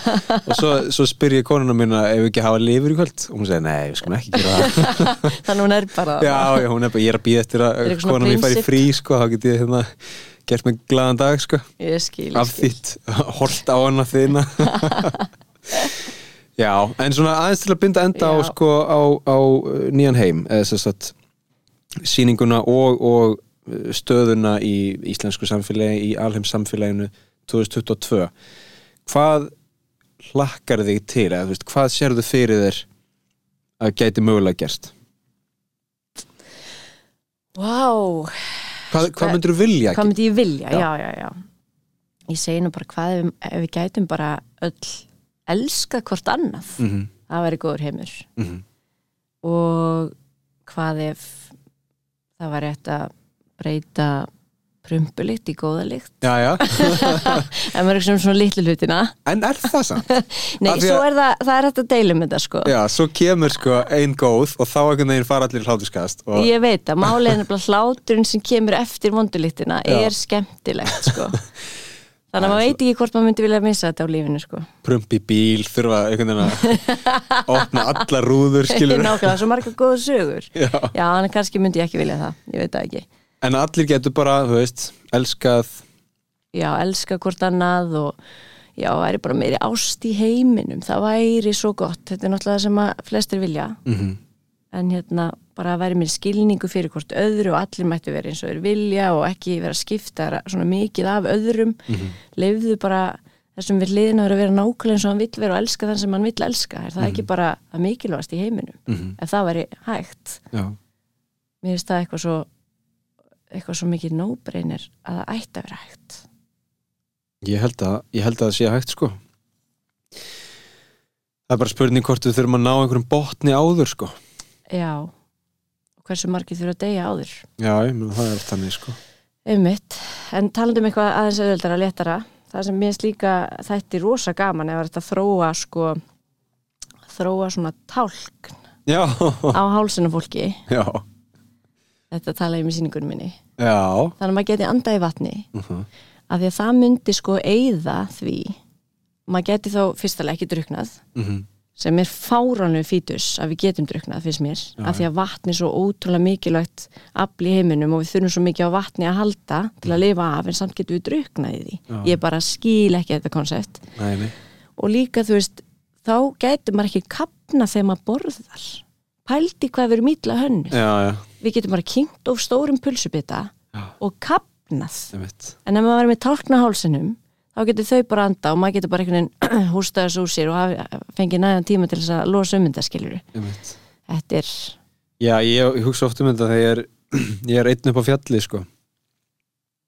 [SPEAKER 3] *laughs*
[SPEAKER 1] Og svo, svo spyr ég konuna mína Ef við ekki hafa lifur í kvöld? Og hún segir, nei, við skulum ekki gera það. *laughs*
[SPEAKER 3] Þannig hún er bara
[SPEAKER 1] Já, já, hún er bara, ég er að býða eftir að Konan mín fari í frí, sko Þá get ég hérna Gert mig glaðan dag, sko.
[SPEAKER 3] Ég skil,
[SPEAKER 1] af þitt holt á hana þina *laughs* Já, en svona aðeins til að binda enda á, sko, á, á uh, nýjan heim eða sem sagt sýninguna og, og stöðuna í íslensku samfélagi í alheims samfélaginu 2022 hvað hlakkar þig til eða þú veist, hvað sérðu fyrir þér að gæti mögulega gerst
[SPEAKER 3] Vá,
[SPEAKER 1] hvað, hvað myndir þú vilja
[SPEAKER 3] hvað myndi ég vilja?
[SPEAKER 1] Já.
[SPEAKER 3] Já, já, já. Ég segi nú bara hvað ef, ef við gætum bara öll elska hvort annað.
[SPEAKER 1] mm -hmm,
[SPEAKER 3] Það væri góður heimur.
[SPEAKER 1] mm -hmm.
[SPEAKER 3] Og hvað ef það var rétt að breyta prumpulikt í góða lykt?
[SPEAKER 1] já, já, *laughs*
[SPEAKER 3] En maður er ekki svona litlu hlutina.
[SPEAKER 1] en er það samt? *laughs*
[SPEAKER 3] Nei, er það, það er hægt að deila um þetta sko.
[SPEAKER 1] já, svo kemur sko ein góð og þá einhvern veginn fara allir hlátuskast og
[SPEAKER 3] Ég veit að málið er nefnilega hláturinn sem kemur eftir vondulíktina er skemmtilegt sko. *laughs* Þannig að maður veit ekki hvort maður myndi vilja missa þetta á lífinu sko.
[SPEAKER 1] prump í bíl þurfa einhvern veginn að opna allar rúður skilur
[SPEAKER 3] Nákvæmlega, svo margar góða sögur
[SPEAKER 1] Já.
[SPEAKER 3] Já, en kannski myndi ég ekki vilja það Ég veit það ekki
[SPEAKER 1] en allir getur bara, þú veist, elskað
[SPEAKER 3] Já, elska hvort annað og já, væri bara meiri ást í heiminum. Það væri svo gott. Þetta er náttúrulega það sem að flestir vilja.
[SPEAKER 1] Mm
[SPEAKER 3] En hérna, bara að væri mér skilningu fyrir hvort öðru og allir mættu vera eins og þeir vilja og ekki vera skipta svona mikið af öðrum.
[SPEAKER 1] Mhm.
[SPEAKER 3] Leifðu bara þessum við liðin að vera nákvæmlega eins og hann vill vera og elska þann sem hann vill elska. Er það ekki bara að mikilvægast í heiminum?
[SPEAKER 1] -hmm.
[SPEAKER 3] Ef það væri hægt.
[SPEAKER 1] Já,
[SPEAKER 3] mér finnst það eitthvað svo eitthvað svo mikið nóbreynir að það ætti að vera hægt.
[SPEAKER 1] Ég held að ég held að það sé hægt sko. Það er bara spurning hvort við þurfum að ná einhverjum botni áður sko.
[SPEAKER 3] Já, hversu margir þurfa að deyja áður.
[SPEAKER 1] Já, ég meina það er oft þannig sko.
[SPEAKER 3] Einmitt, en talandi um eitthvað aðeins auðveldara, léttara, það sem mér finnst líka þætti rosa gaman ef þetta þróa sko þróa svona tálk
[SPEAKER 1] já,
[SPEAKER 3] á hálsinu fólki.
[SPEAKER 1] Já,
[SPEAKER 3] þetta tala ég með sýningunum minni.
[SPEAKER 1] Já.
[SPEAKER 3] Þannig að maður geti andað í vatni.
[SPEAKER 1] Uh -huh.
[SPEAKER 3] af því að það myndi sko eyða því maður geti þá fyrstalega ekki druknað
[SPEAKER 1] Mm
[SPEAKER 3] sem er fáránlega fítus að við getum druknað fyrst mér,
[SPEAKER 1] Já,
[SPEAKER 3] af því að vatni er svo ótrúlega mikilvægt afl í heiminum og við þurfum svo mikið á vatni að halda til að lifa af en samt getum við druknað í því.
[SPEAKER 1] Já.
[SPEAKER 3] ég bara skil ekki þetta
[SPEAKER 1] nei.
[SPEAKER 3] og líka þú veist þá getur maður ekki kapna þegar maður borðar. Pældi hvað við erum ítla hönnu.
[SPEAKER 1] Já, já,
[SPEAKER 3] við getum bara kynnt of stórum pulsubita
[SPEAKER 1] já,
[SPEAKER 3] og kapnað en ef maður er með tálkna hálsinum þá getur þau bara anda og maður getur bara einhvern veginn *clears throat* hústa þessu úr sér og fengið næðan tíma til þess að losa um þetta
[SPEAKER 1] veit
[SPEAKER 3] þetta er,
[SPEAKER 1] já, ég, hugsa oft um þetta þegar ég er, *clears throat* er einn upp á fjalli sko.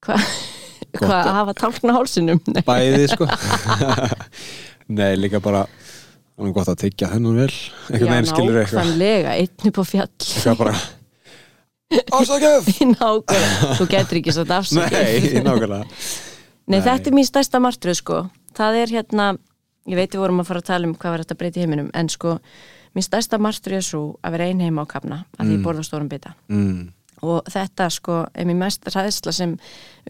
[SPEAKER 3] Hvað hva, að hafa tálkna hálsinum? *laughs* Nei.
[SPEAKER 1] bæði sko. *laughs* Nei, líka bara það er gott að tyggja þennan vel. Einhvern veginn skilur eitthvað.
[SPEAKER 3] nákvæmlega, einn upp á fjall.
[SPEAKER 1] Eitthvað bara *laughs* ásakef
[SPEAKER 3] nákvæmlega, þú getur ekki svo afsakið.
[SPEAKER 1] Nei, nákvæmlega.
[SPEAKER 3] Nei,
[SPEAKER 1] Nei.
[SPEAKER 3] þetta er mín stærsta martröð sko. Það er hérna, ég veit við vorum að fara að tala um hvað var þetta að breyta í heiminum en sko, mín stærsta martröð er svo að vera ein heima á kafna, að því ég borða stórum bita.
[SPEAKER 1] Mm,
[SPEAKER 3] og þetta sko er mér mest ræðsla sem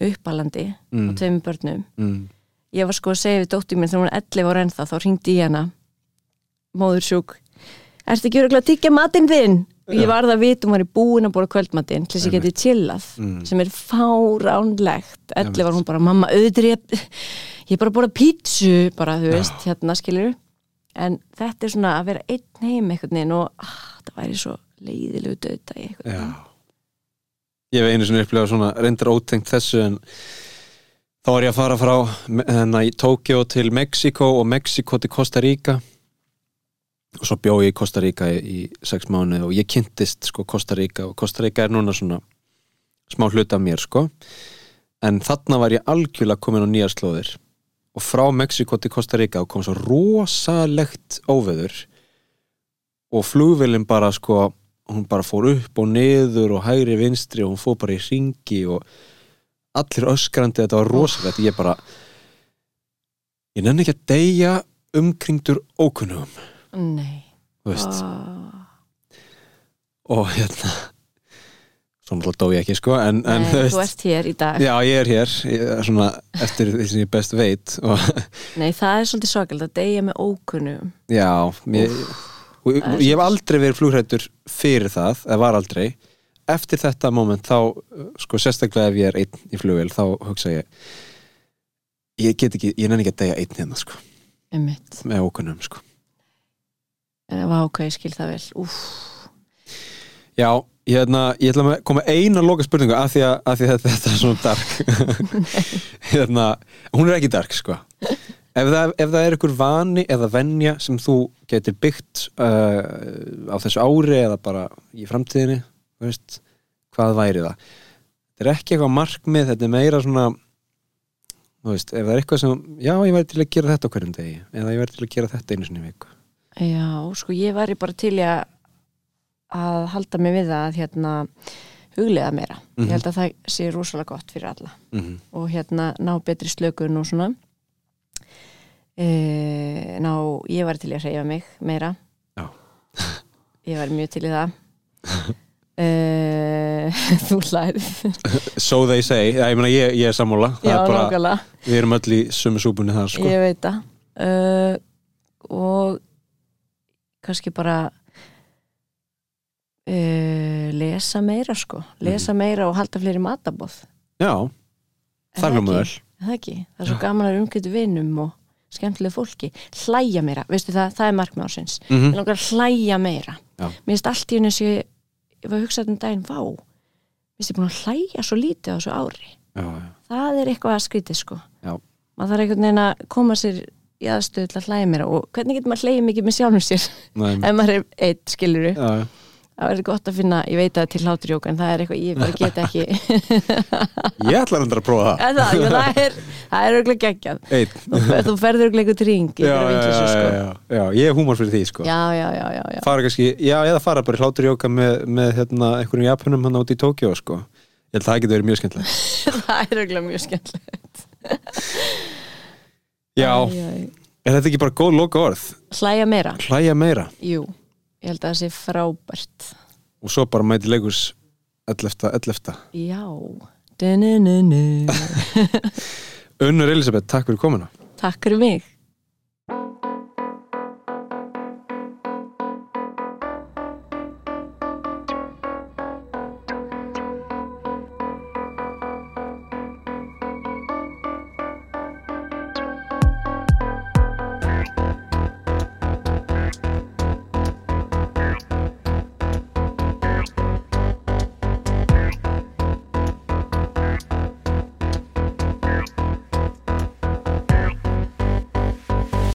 [SPEAKER 3] uppalandi
[SPEAKER 1] Mm.
[SPEAKER 3] og tveimur börnum.
[SPEAKER 1] Mm,
[SPEAKER 3] ég var sko að segja við dóttir minn þegar hún er 11 ára ennþá þá ringdi ég hana. Móður sjúk ertu ekki örugglega að tyggja matinn þinn ég var það að hún var í búin að bóra kvöldmatinn til þess að ég geti chillað
[SPEAKER 1] Mm.
[SPEAKER 3] sem er fáránlegt. 11 var hún bara mamma auðvitað er ég *laughs* ég er bara að bóra pítsu bara þú veist hérna skilur en þetta er svona að vera einn heim einhvern veginn og ah, það væri svo leiðilegu döta í
[SPEAKER 1] já.
[SPEAKER 3] veginn.
[SPEAKER 1] Ég hef einu sinni upplegað svona reyndar ótengt þessu en þá var ég að fara frá hérna í Tókjó til Mexiko og Mexiko til Costa Rica og svo bjó ég í Costa Rica í, í sex mánuði og ég kynntist sko Costa Rica og Costa Rica er núna svona smá hluta af mér sko. En þarna var ég algjörlega komin á nýjar slóðir og frá Mexiko til Costa Rica og kom svo rosalegt óveður og flugvillin bara sko hún bara fór upp og niður og hægri vinstri og hún fór bara í ringi og allir öskrandi þetta var rosalegt. Ég bara ég nenni ekki að deyja umkringdur ókunnugum
[SPEAKER 3] Nei.
[SPEAKER 1] Veist.
[SPEAKER 3] Oh.
[SPEAKER 1] og hérna svo náttúrulega dó ég ekki sko en, en
[SPEAKER 3] Nei, þú ert hér í dag.
[SPEAKER 1] Já ég er hér ég, er svona eftir því sem ég best veit og
[SPEAKER 3] Nei, það er svolítið svakald að deyja með ókunnum
[SPEAKER 1] já mér, og,
[SPEAKER 3] það
[SPEAKER 1] ég hef aldrei verið flugrættur fyrir það, eða var aldrei. Eftir þetta moment þá sko sérstaklega ef ég er einn í flugvél þá hugsa ég ég get ekki, ég nenni ekki að deyja einn hérna sko.
[SPEAKER 3] Um mitt
[SPEAKER 1] með ókunnum sko
[SPEAKER 3] Það var ok, ég skil það vel. Úf,
[SPEAKER 1] já, Hérna, ég ætla að koma eina loka spurningu af því að, að því þetta, þetta er svona dark. *laughs* Hérna, hún er ekki dark sko. Ef það, ef það er ykkur vani eða venja sem þú getur byggt uh, á þessu ári eða bara í framtíðinni veist, hvað væri það? Þetta er ekki eitthvað markmið þetta er meira svona veist, ef það er eitthvað sem já, ég væri til að gera þetta á hverjum degi eða ég væri til að gera þetta einu sinni viku
[SPEAKER 3] Já, sko ég væri bara til að að halda mig við að hérna huglega meira.
[SPEAKER 1] Mhm.
[SPEAKER 3] Ég held að það sé rosalega gott fyrir alla.
[SPEAKER 1] Mm -hmm.
[SPEAKER 3] og hérna ná betri slökun og svona. E, ná, ég væri til að hreyfa mig meira.
[SPEAKER 1] Já. *laughs*
[SPEAKER 3] Ég væri mjög til í það. E, *laughs* Þú hlærið
[SPEAKER 1] so they say, já, ég meina ég, ég er sammála. Það
[SPEAKER 3] Já,
[SPEAKER 1] er bara,
[SPEAKER 3] nákvæmlega.
[SPEAKER 1] við erum öll í sumu súpunni það sko.
[SPEAKER 3] Ég veit það. Uh, og kannski bara uh, lesa meira sko. Lesa meira og halda fleiri matabóð
[SPEAKER 1] já, það er vel.
[SPEAKER 3] Er það ekki, það er svo gaman að umkvæmdu vinum og skemmtilega fólki. Hlæja meira, veistu það, það er markmið ásins
[SPEAKER 1] mm
[SPEAKER 3] ég langar að hlæja meira.
[SPEAKER 1] Já.
[SPEAKER 3] mér finnst allt í henni sem ég, ég var að hugsa þetta um daginn, vá mér finnst ég búin að hlæja svo lítið á þessu ári.
[SPEAKER 1] Já.
[SPEAKER 3] það er eitthvað að skrítið sko.
[SPEAKER 1] Já.
[SPEAKER 3] maður þarf einhvern veginn að koma sér í aðstöðu til að hlæja meira. Og hvernig getur maður hlæja mikið með sjálfum sér? *laughs* Ef maður er eitt, skiluru
[SPEAKER 1] já, já.
[SPEAKER 3] það er gott að finna, ég veit að til hláturjók en það er eitthvað, ég bara get ekki. *laughs*
[SPEAKER 1] Ég ætla að að prófa það. *laughs*
[SPEAKER 3] Það, það er, það er auðvitað geggjað. Þú, þú ferður auðvitað eitthvað ring í
[SPEAKER 1] já,
[SPEAKER 3] sko.
[SPEAKER 1] já, já, ég er húmor fyrir því sko. Fara kannski, já, eða fara bara hláturjóka með, með hérna, einhverjum japunum hann út í Tókjó sko. ég held að það getur verið mjög skemmtilegt.
[SPEAKER 3] Það er auðvitað mjög skemmtilegt
[SPEAKER 1] já,
[SPEAKER 3] Æ, æ.
[SPEAKER 1] er þetta ekki bara góð loka orð
[SPEAKER 3] hlæja meira,
[SPEAKER 1] hlæja meira
[SPEAKER 3] jú ég held að það sé frábært
[SPEAKER 1] og svo bara mæti leikus 11. 11.
[SPEAKER 3] já. *laughs*
[SPEAKER 1] Unnur Elisabeth, takk fyrir komuna
[SPEAKER 3] takk fyrir mig